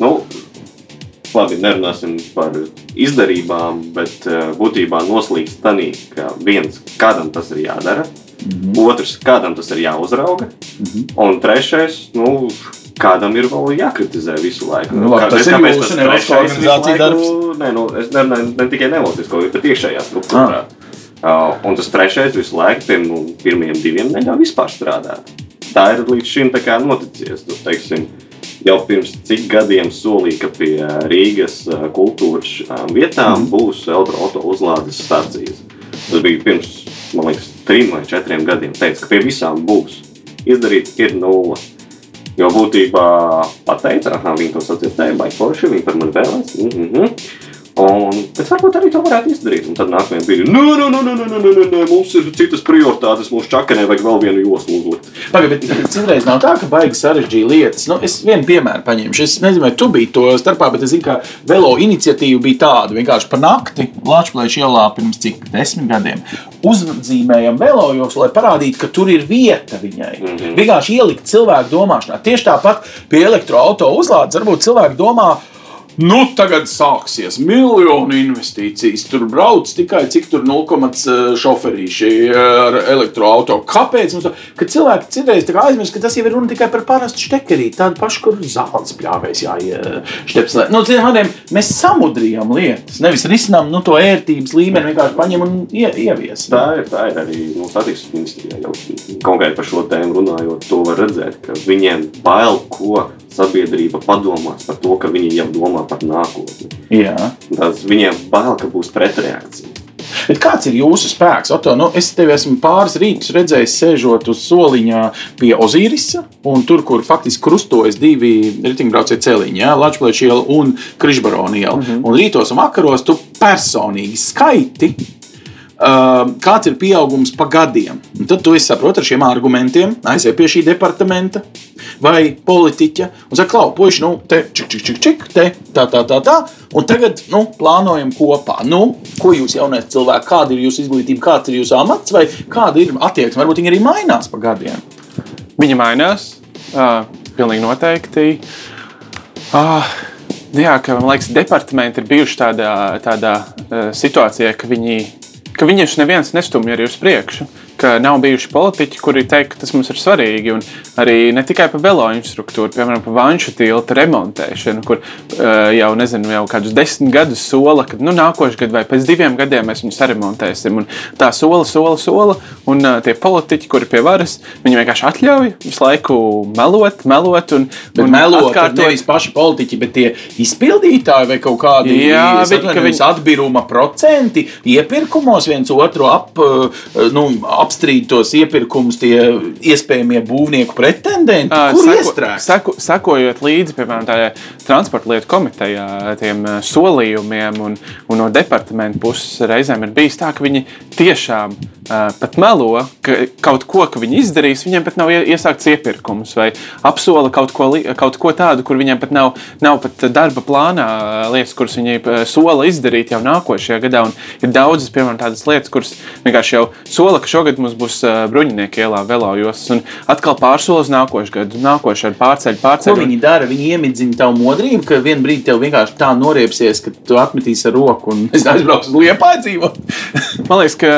Speaker 3: Nu, labi, nerunāsim par izdarībām, bet uh, būtībā noslīdst tanī, ka viens, kādam tas ir jādara, mm -hmm. otrs, kādam tas ir jāuzrauga, mm -hmm. un trešais, nu, kādam ir vēl jākritizē visu laiku.
Speaker 1: Nu, labi, tas Kāpēc ir jūsu nevalstiskā organizācija darbs?
Speaker 3: Nē, nu, es nerunāju ne tikai nevalstisko, bet iekšējā struktūrā. Ah. Uh, un tas trešais visu laiku, pirms nu, pirmiem diviem neļauj vispār strādāt. Tā ir līdz šim noticies. Tu, teiksim, jau pirms cik gadiem solīja, ka pie Rīgas kultūras vietām
Speaker 1: Mhm.
Speaker 3: būs elektroautorāta uzlādes stācijas. Tas bija pirms, liekas, trim vai četriem gadiem. Teica, ka pie visām būs. Izdarīt ir nulle. Jo būtībā pateica, ka viņi to sadzirdēja, vai forši viņi par mani vēlēs. Mm -hmm. Un, bet varbūt arī to varētu izdarīt. Un tad nākamajā brīdī, nē, nē, nē, nē, nē, nē, nē, nē, mums ir citas prioritātes. Mūsu čakarē vajag vēl vienu joslu uzlikt.
Speaker 1: Pagaid, bet citreiz nav tā, ka baigi sarežģīja lietas. Nu, es vienu piemēru paņemšu. Es nezinu, vai tu biji to starpā, bet es zinu, ka velo iniciatīva bija tāda. Vienkārši par nakti Latvijas ielā pirms cik desmit gadiem uzzīmējam velo joks, lai parādītu, ka tur ir vieta viņai. Mm -hmm. Vienkārši ielikt cilvēku domāšanā. Tieši tāpat pie elektroautorāta uzlādes varbūt cilvēki domā. Nu, tagad sāksies miljonu investīcijas. Tur brauc tikai cik tur 0,5 šoferīši ar elektroautorātu. Kāpēc? Mums, ka cilvēki citreiz aizmirst, ka tas jau ir runa tikai par parastu štekerīti, tādu pašu, kur zāles pļāvēs jāiešķepslē. Nu, vārdiem, mēs samudrījam lietas, nevis risinām nu, to ērtības līmeni, vienkārši paņem un ie, ievies.
Speaker 3: Tā ir, tā ir arī nu, satiksmes ministrijā. Jau konkrēti par šo tēmu runājot, to var redzēt, ka viņiem bail, ko sabiedrība padomās par to, ka viņi jau domā par nākotni.
Speaker 1: Jā.
Speaker 3: Tas viņiem bail, ka būs pretreakcija.
Speaker 1: Bet kāds ir jūsu spēks? Oto, nu, es tevi esmu pāris rītus redzējis, sēžot uz soliņa pie Ozīrisa, un tur, kur faktiski krustojas divi riteņbraucēji celiņi, Latvijas iela un Krišbarona iela. Mm -hmm. Un rītos un vakaros tu personīgi skaiti. Uh, kāds ir pieaugums pa gadiem? Un tad tu saproti ar šiem argumentiem, aiziet pie šī departamenta vai politiķa un saka, klau, puiši, nu, te, čik, čik, čik, čik, te, tā, tā, tā, tā. Un tagad, nu, plānojam kopā. Nu, ko jūs jaunais cilvēks, kāda ir jūsu izglītība, kāds ir jūsu amats vai kāda ir attieksme? Varbūt viņi arī mainās pa gadiem.
Speaker 2: Viņa mainās. Uh, pilnīgi noteikti. Uh, jā, ka, man liekas, departamenti ir bijuši tādā, tādā uh, situācijā, ka viņi, ka viņus neviens nestumj arī uz priekšu. Ka nav bijuši politiķi, kuri teikt, ka tas mums ir svarīgi. Un arī ne tikai par velo infrastruktūru, piemēram, par vanšu tiltu remontēšanu, kur uh, jau, nezinu, jau kādus desmit gadus sola, ka nu, nākošais gads vai pēc diviem gadiem mēs viņu saremontēsim. Un tā sola, sola, sola. Un uh, tie politiķi, kuri pie varas, viņi vienkārši atļauj visu laiku melot, melot un,
Speaker 1: Bet
Speaker 2: un
Speaker 1: melot
Speaker 2: atkārtot.
Speaker 1: nevis paši politiķi, bet tie izpildītāji vai kaut kādi
Speaker 2: viņi-
Speaker 1: atbiruma procenti iepirkumos viens otru ap, eh, nu, apstrīd tos iepirkumus, tie iespējamie būvnieku pretendenti. Kur
Speaker 2: seko-
Speaker 1: iestrēgt?
Speaker 2: Seko, sekojot līdzi, piemēram, tādā transporta lietu komitejā, tiem ā, solījumiem un, un no departamenta puses reizēm ir bijis tā, ka viņi tiešām uh, pat melo, ka kaut ko, ka viņi izdarīs, viņiem pat nav ie- iesākts iepirkums vai apsola kaut ko, kaut ko tādu, kur viņiem pat nav, nav pat darba plānā ā, lietas, kuras viņi sola izdarīt jau nākošajā gadā. Un ir daudzas, piemēram, tādas lietas, kuras vienkārši jau sola, ka šogad mums būs ā, bruņinieki ielā velojos, un atkal pārsola uz nākošo gadu, nākošais pārceļ,
Speaker 1: Ko
Speaker 2: pārceļ. un-
Speaker 1: viņi dara? Viņi iemidzina tavu modrību, ka vienā brīdī tev vienkārši tā noriepsies, ka tu atmetīsi ar roku un (laughs) es aizbraukšu uz Liepāju dzīvot.
Speaker 2: Man liekas, ka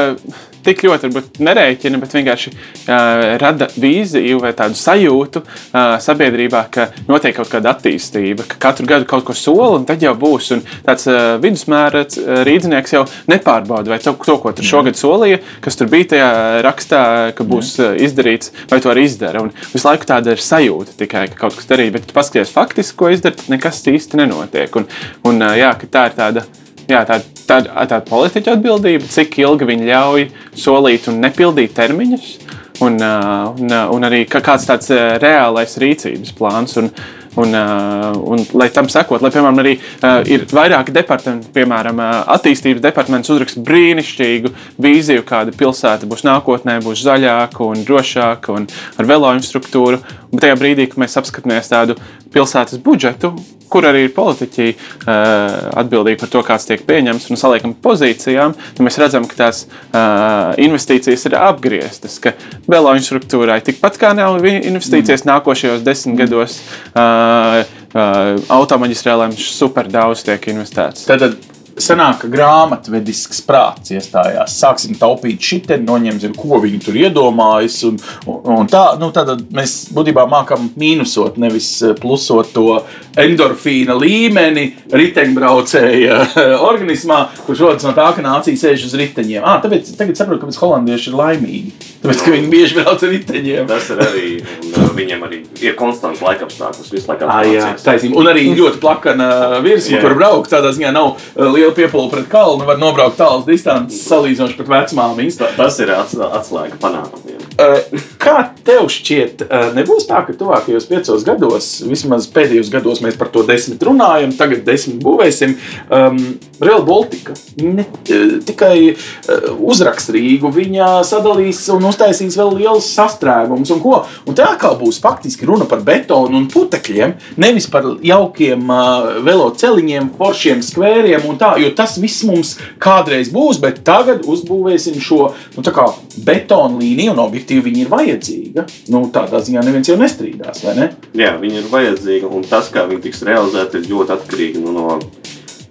Speaker 2: tik ļoti varbūt nerēķina, bet vienkārši uh, rada vīziju vai tādu sajūtu uh, sabiedrībā, ka notiek kaut kāda attīstība, ka katru gadu kaut ko sola un tad jau būs. Un tāds uh, vidusmēra rīznieks jau nepārbauda, vai to, to ko tur šogad solīja, kas tur bija tajā rakstā, ka būs uh, izdarīts, vai to arī izdara. Un visu laiku tāda ir sajūta tikai, ka kaut kas darīts, bet tu paskaties faktiski, ko izdara, tad nekas īsti nenotiek. Un, un uh, jā, tā ir tāda. Jā, tā ir tā, tā politiķa atbildība, cik ilgi viņi ļauj solīt un nepildīt termiņus, un, un, un arī kā- kāds tāds reālais rīcības plāns. Un, Un, uh, un, lai tam sekot, lai, piemēram, arī uh, ir vairāki departamenti, piemēram, uh, attīstības departaments uzraksta brīnišķīgu vīziju, kāda pilsēta būs nākotnē, būs zaļāka un drošāka un ar velo infrastruktūru. Bet tajā brīdī, kad mēs apskatāmies tādu pilsētas budžetu, kur arī ir politiķi uh, atbildīgi par to, kāds tiek pieņemts, un saliekam pozīcijām, tad mēs redzam, ka tās uh, investīcijas ir apgrieztas. Ka velo infrastruktūrai tikpat kā nav investīcijas mm. nākošajos desmit gados, uh, uh, automaģistrālēm super daudz tiek investēts.
Speaker 1: Tātad Sanāk, ka grāmatvedisks prāts iestājās. Sāksim taupīt šitā, noņemsim, ko viņi tur iedomājas. Un, un, tā, nu, tad mēs būtībā mākam mīnusot, nevis eh, plusot to endorfīna līmeni riteņbraucēja organismā, kurš rodas no tā, ka nācija sēž uz riteņiem. Ah, tāpēc tagad saprotu, kāpēc holandieši ir laimīgi. Tāpēc, ka viņi bieži brauc ar riteņiem.
Speaker 3: Tas ir arī, uh, viņiem arī ir konstants laikapstākļus, visu laiku
Speaker 1: Ah, jā, taisnība. Un arī ļoti plakana virsma, kur braukt. Tādā ziņā nav uh, liela piepūle pret kalnu, var nobraukt tālas distances, salīdzinoši pret vecmāmiņas.
Speaker 3: Tas ir ats- atslēga panākumiem.
Speaker 1: Uh, Kā tev šķiet, uh, nebūs tā, ka tuvākajos piecos gados, vismaz pēdējos gados, mēs par to desmit runājam, tagad desmit būvēsim. Um, Real Baltica ne uh, tikai uh, uzraks Rīgu, viņa sadalīs un uztaisīs vēl lielus sastrēgumus. Un, ko. un tā atkal būs faktiski runa par betonu un putekļiem, nevis par jaukiem uh, veloceliņiem, foršiem skvēriem un tā, jo tas viss mums kādreiz būs, bet tagad uzbūvēsim šo nu, betonu līniju, un objektīvi viņi ir vajadzīga. Nu, tādā ziņā neviens jau nestrīdās, vai ne?
Speaker 3: Jā, viņi ir vajadzīgi, un tas, kā viņi tiks realizēti, ir ļoti atkarīgi nu, no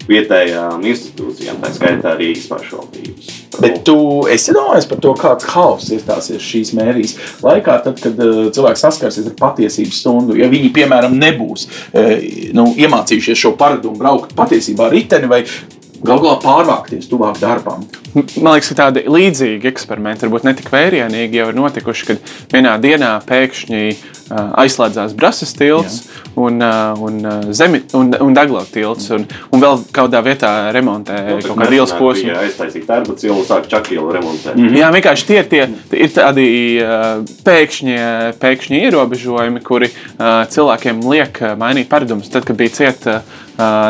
Speaker 3: vietējām institūcijām, tā skaitā Rīgas pašvaldības.
Speaker 1: Bet tu esi domājis par to, kāds haoss iestāsies šīs mērijas laikā, tad, kad uh, cilvēks saskarsies ar patiesības stundu. Ja viņi, piemēram, nebūs uh, nu, iemācījušies šo paradumu braukt patiesībā ar riteni vai galu galā pārvākties tuvāk darbam.
Speaker 2: Man liekas, ka tādi līdzīgi eksperimenti, varbūt ne tik vērienīgi, jau ir notikuši, kad vienā dienā pēkšņi uh, aizslēdzās Brasas tilts un, uh, un, zemi, un, un Daglau tilts, un, un vēl kādā vietā remontē
Speaker 3: Nu,
Speaker 2: kaut kādu ielas posmu.
Speaker 3: Aiztaisīt darbu cielu, sāk čakielu remontēt.
Speaker 1: Mhm.
Speaker 2: Jā, vienkārši tie ir, tie, ir tādi uh, pēkšņi, pēkšņi ierobežojumi, kuri uh, cilvēkiem liek mainīt paradumus. Tad, kad bija cieta uh,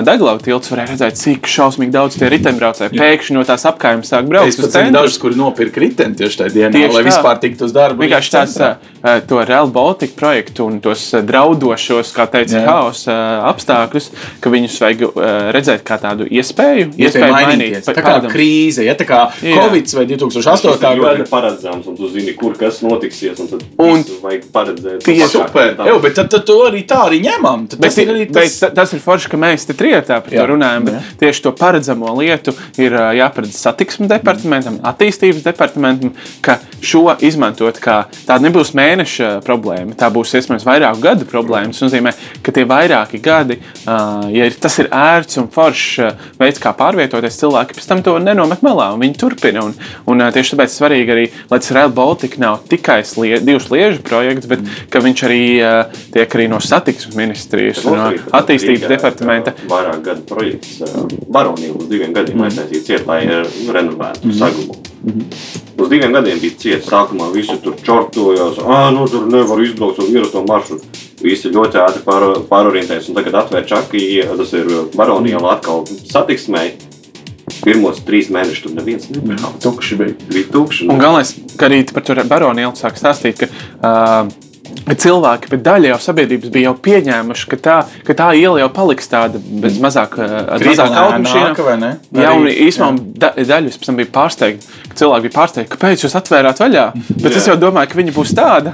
Speaker 2: Daglau tilts, varēja redzēt, cik šausmīgi daudz tie riteņbraucēji pēkšņi no tās apkaimes sāk braukt.
Speaker 1: Es
Speaker 2: uz
Speaker 1: pat zinu
Speaker 2: centru.
Speaker 1: dažus, kuri nopirka riteni tieši tajā dienā,
Speaker 2: Tieši
Speaker 1: lai
Speaker 2: tā.
Speaker 1: vispār tiktu uz darbu.
Speaker 2: Vienkārši uh, to Real Baltica projektu un tos uh, draudošos, kā teica,
Speaker 1: Jā.
Speaker 2: haosa uh, apstākļus, ka viņus vajag redzēt kā tādu iespēju,
Speaker 1: Iespēja mainīties. Tā kā
Speaker 2: paradumus.
Speaker 1: krīze, ja tā kā
Speaker 2: Jā.
Speaker 1: Covid vai 2008.
Speaker 3: Tas ir
Speaker 1: gada.
Speaker 3: paredzams, un tu zini, kur kas notiksies. Un tad
Speaker 2: Un
Speaker 3: visu vajag paredzēt.
Speaker 2: tieši
Speaker 1: Super,
Speaker 3: Tā-
Speaker 1: jau, bet tad, tad to arī tā arī ņemam. Tad
Speaker 2: Bet,
Speaker 1: Tas ir arī
Speaker 2: bet
Speaker 1: tas.
Speaker 2: ta- tas ir forši, ka mēs te trijotā par
Speaker 1: Jā.
Speaker 2: to runājam. Bet
Speaker 1: Jā.
Speaker 2: tieši to paredzamo lietu ir jāparedz satiksmes departamentam, attīstības departamentam, ka šo izmantot kā tādu nebūs mēneša problēma. Tā būs iespējams vairāku gadu problēma. Tas nozīmē, ka tie vairāki gadi, ja ir- tas ir ērts un foršs veids, kā pārvietoties, cilvēki pēc tam to nenomet malā un viņi turpina. Un, un tieši tāpēc svarīgi arī, lai tas Rail Baltica nav tikai slie, divu sliežu projekts, bet ka viņš arī tiek arī no satiksmes ministrijas un no attīstības
Speaker 3: Rīgā
Speaker 2: departamenta.
Speaker 3: Vairāk gadu projekts Baronija uz diviem gadiem
Speaker 2: Mm.
Speaker 3: aiztaisīja ciet, lai renovētu
Speaker 2: Mm-hmm.
Speaker 3: Sagumu. Uz diviem gadiem bija cieta. Sākumā visi tur čortojās, ah, nu tur nevar izbraukt uz ierasto maršrutu. Visi ļoti ātri pār, pārorientējas un tagad atvēr čaki, tas ir Baronija atkal satiksmē. Pirmos trīs mēnešus tur neviens nebrauc.
Speaker 1: Tukši bija.
Speaker 3: Bija tukši.
Speaker 2: Un galvenais, ka arī par to baronu ielu sāk stāstīt, ka uh, cilvēki, bet daļa jau sabiedrības bija jau pieņēmuši, ka tā, ka tā iela jau paliks tāda bez mazāk, ar mazāk
Speaker 1: ne?
Speaker 2: Jā, un īstenībā da, daļa pēc tam bija pārsteigta. ka Cilvēki bija pārsteigti, kāpēc jūs atvērāt vaļā. Bet es
Speaker 3: Jā.
Speaker 2: jau domāju, ka viņi būs tādi.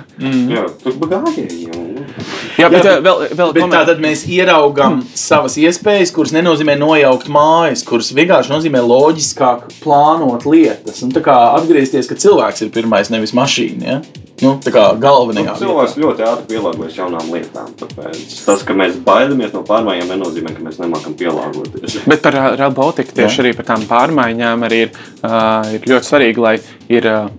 Speaker 3: Jā, tur jau.
Speaker 2: Jā, bet
Speaker 1: Jā,
Speaker 2: jā, vēl, vēl
Speaker 1: Bet
Speaker 2: koment-
Speaker 1: tātad mēs ieraugām savas iespējas, kuras nenozīmē nojaukt mājas, kuras vienkārši nozīmē loģiskāk plānot lietas. Un tā kā atgriezties, ka cilvēks ir pirmais, nevis mašīna. Ja? Nu, tā kā galvenajā.
Speaker 3: Nu, Cilvēks ļoti ātri pielāgojas jaunām lietām. Tāpēc tas, ka mēs baidamies no pārmaiņām, nenozīmē, ka mēs nemākam pielāgoties.
Speaker 2: Bet par uh, Baltica tieši
Speaker 1: Jā.
Speaker 2: arī par tām pārmaiņām arī ir, uh, ir ļoti svarīgi, lai ir. Uh,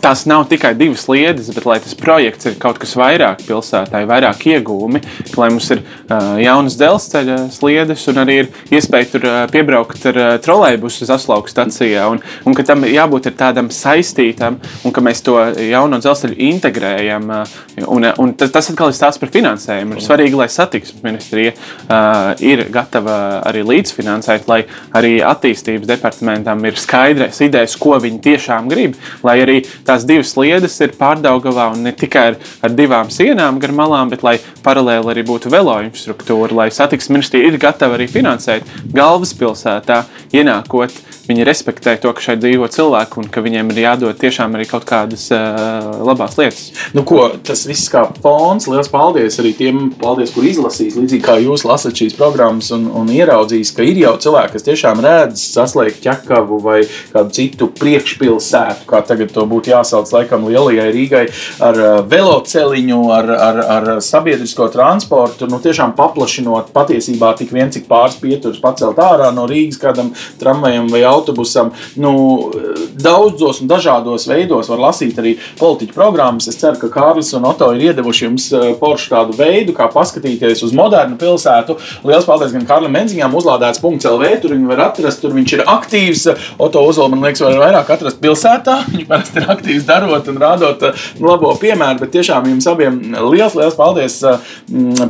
Speaker 2: Tās nav tikai divas lietas, bet lai tas projekts ir kaut kas vairāk pilsētā, vairāk iegūmi, lai mums ir uh, jaunas dzelzceļa sliedes un arī ir iespēja tur uh, piebraukt ar uh, trolēļbusu uz Aslauku stacijā. Un, un ka tam jābūt tādam saistītam, un ka mēs to jauno dzelzceļu integrējam. Uh, un, un tas, tas atkal ir stāsts par finansējumu. Ir svarīgi, lai satiksmes ministrija uh, ir gatava arī līdzfinansēt, lai arī attīstības departamentam ir skaidrs idejas, ko viņi tiešām grib. Lai arī tās divas sliedes ir pārdaugavā un ne tikai ar, ar divām sienām gar malām, bet lai paralēli arī būtu velo infrastruktūra, lai satiksmes ministrija ir gatava arī finansēt galvaspilsētā, ienākot viņi respektē to, ka šeit dzīvo cilvēki un ka viņiem ir jādod tiešām arī kaut kādas uh, labās lietas.
Speaker 1: Nu, ko, tas viss kā fons. Lielas paldies arī tiem, paldies, kur izlasīs. Līdzīgi kā jūs lasat šīs programmas un, un ieraudzīs, ka ir jau cilvēki, kas tiešām redz saslēgt ķekavu vai kādu citu priekšpilsētu, kā tagad to būtu jāsauc laikam lielajai Rīgai, ar uh, veloceliņu, ar, ar, ar sabiedrisko transportu, nu tiešām paplašinot patiesībā tik vien, cik pāris pieturas pacelt ārā no Rīgas kādam tramvajam vai autobusam. Nu, daudzos un dažādos veidos var lasīt arī politiķu programmas. Es ceru, ka Kārlis un Oto ir iedevuši jums poršu tādu veidu, kā paskatīties uz modernu pilsētu. Lielas paldies gan Kārlim Menziņām, uzlādēts .lv, tur viņi var atrast, tur viņš ir aktīvs. Oto Uzola, man liekas, var vairāk atrast pilsētā. (laughs) Viņš parasti ir aktīvs darot un rādot labo piemēru, bet tiešām jums abiem liels, liels paldies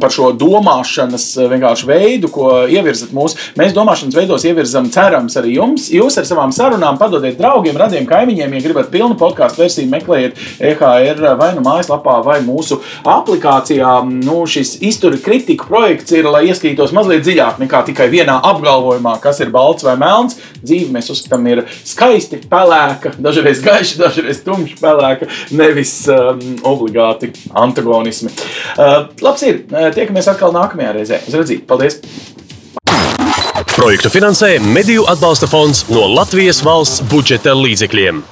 Speaker 1: par šo domāšanas vienkārši veidu, ko ievirzat mūsu. Mēs domāšanas veidos ievirzam, cerams, arī jums. Jūs ar savām sarunām padodiet draugiem, radiem kaimiņiem, ja gribat pilnu podkāstu versiju, meklējiet EHR vai nu mājaslapā vai mūsu aplikācijā. Nu, šis izturi kritika projekts ir, lai ieskatītos mazliet dziļāk nekā tikai vienā apgalvojumā, kas ir balts vai melns. Dzīve mēs uzskatām ir skaisti pelēka, dažreiz gaiša, dažreiz tumša pelēka, nevis um, obligāti antagonismi. Uh, labs ir, tiekamies atkal nākamajā reizē. Uz redzīt, paldies!
Speaker 4: Projektu finansē Mediju atbalsta fonds no Latvijas valsts budžeta līdzekļiem.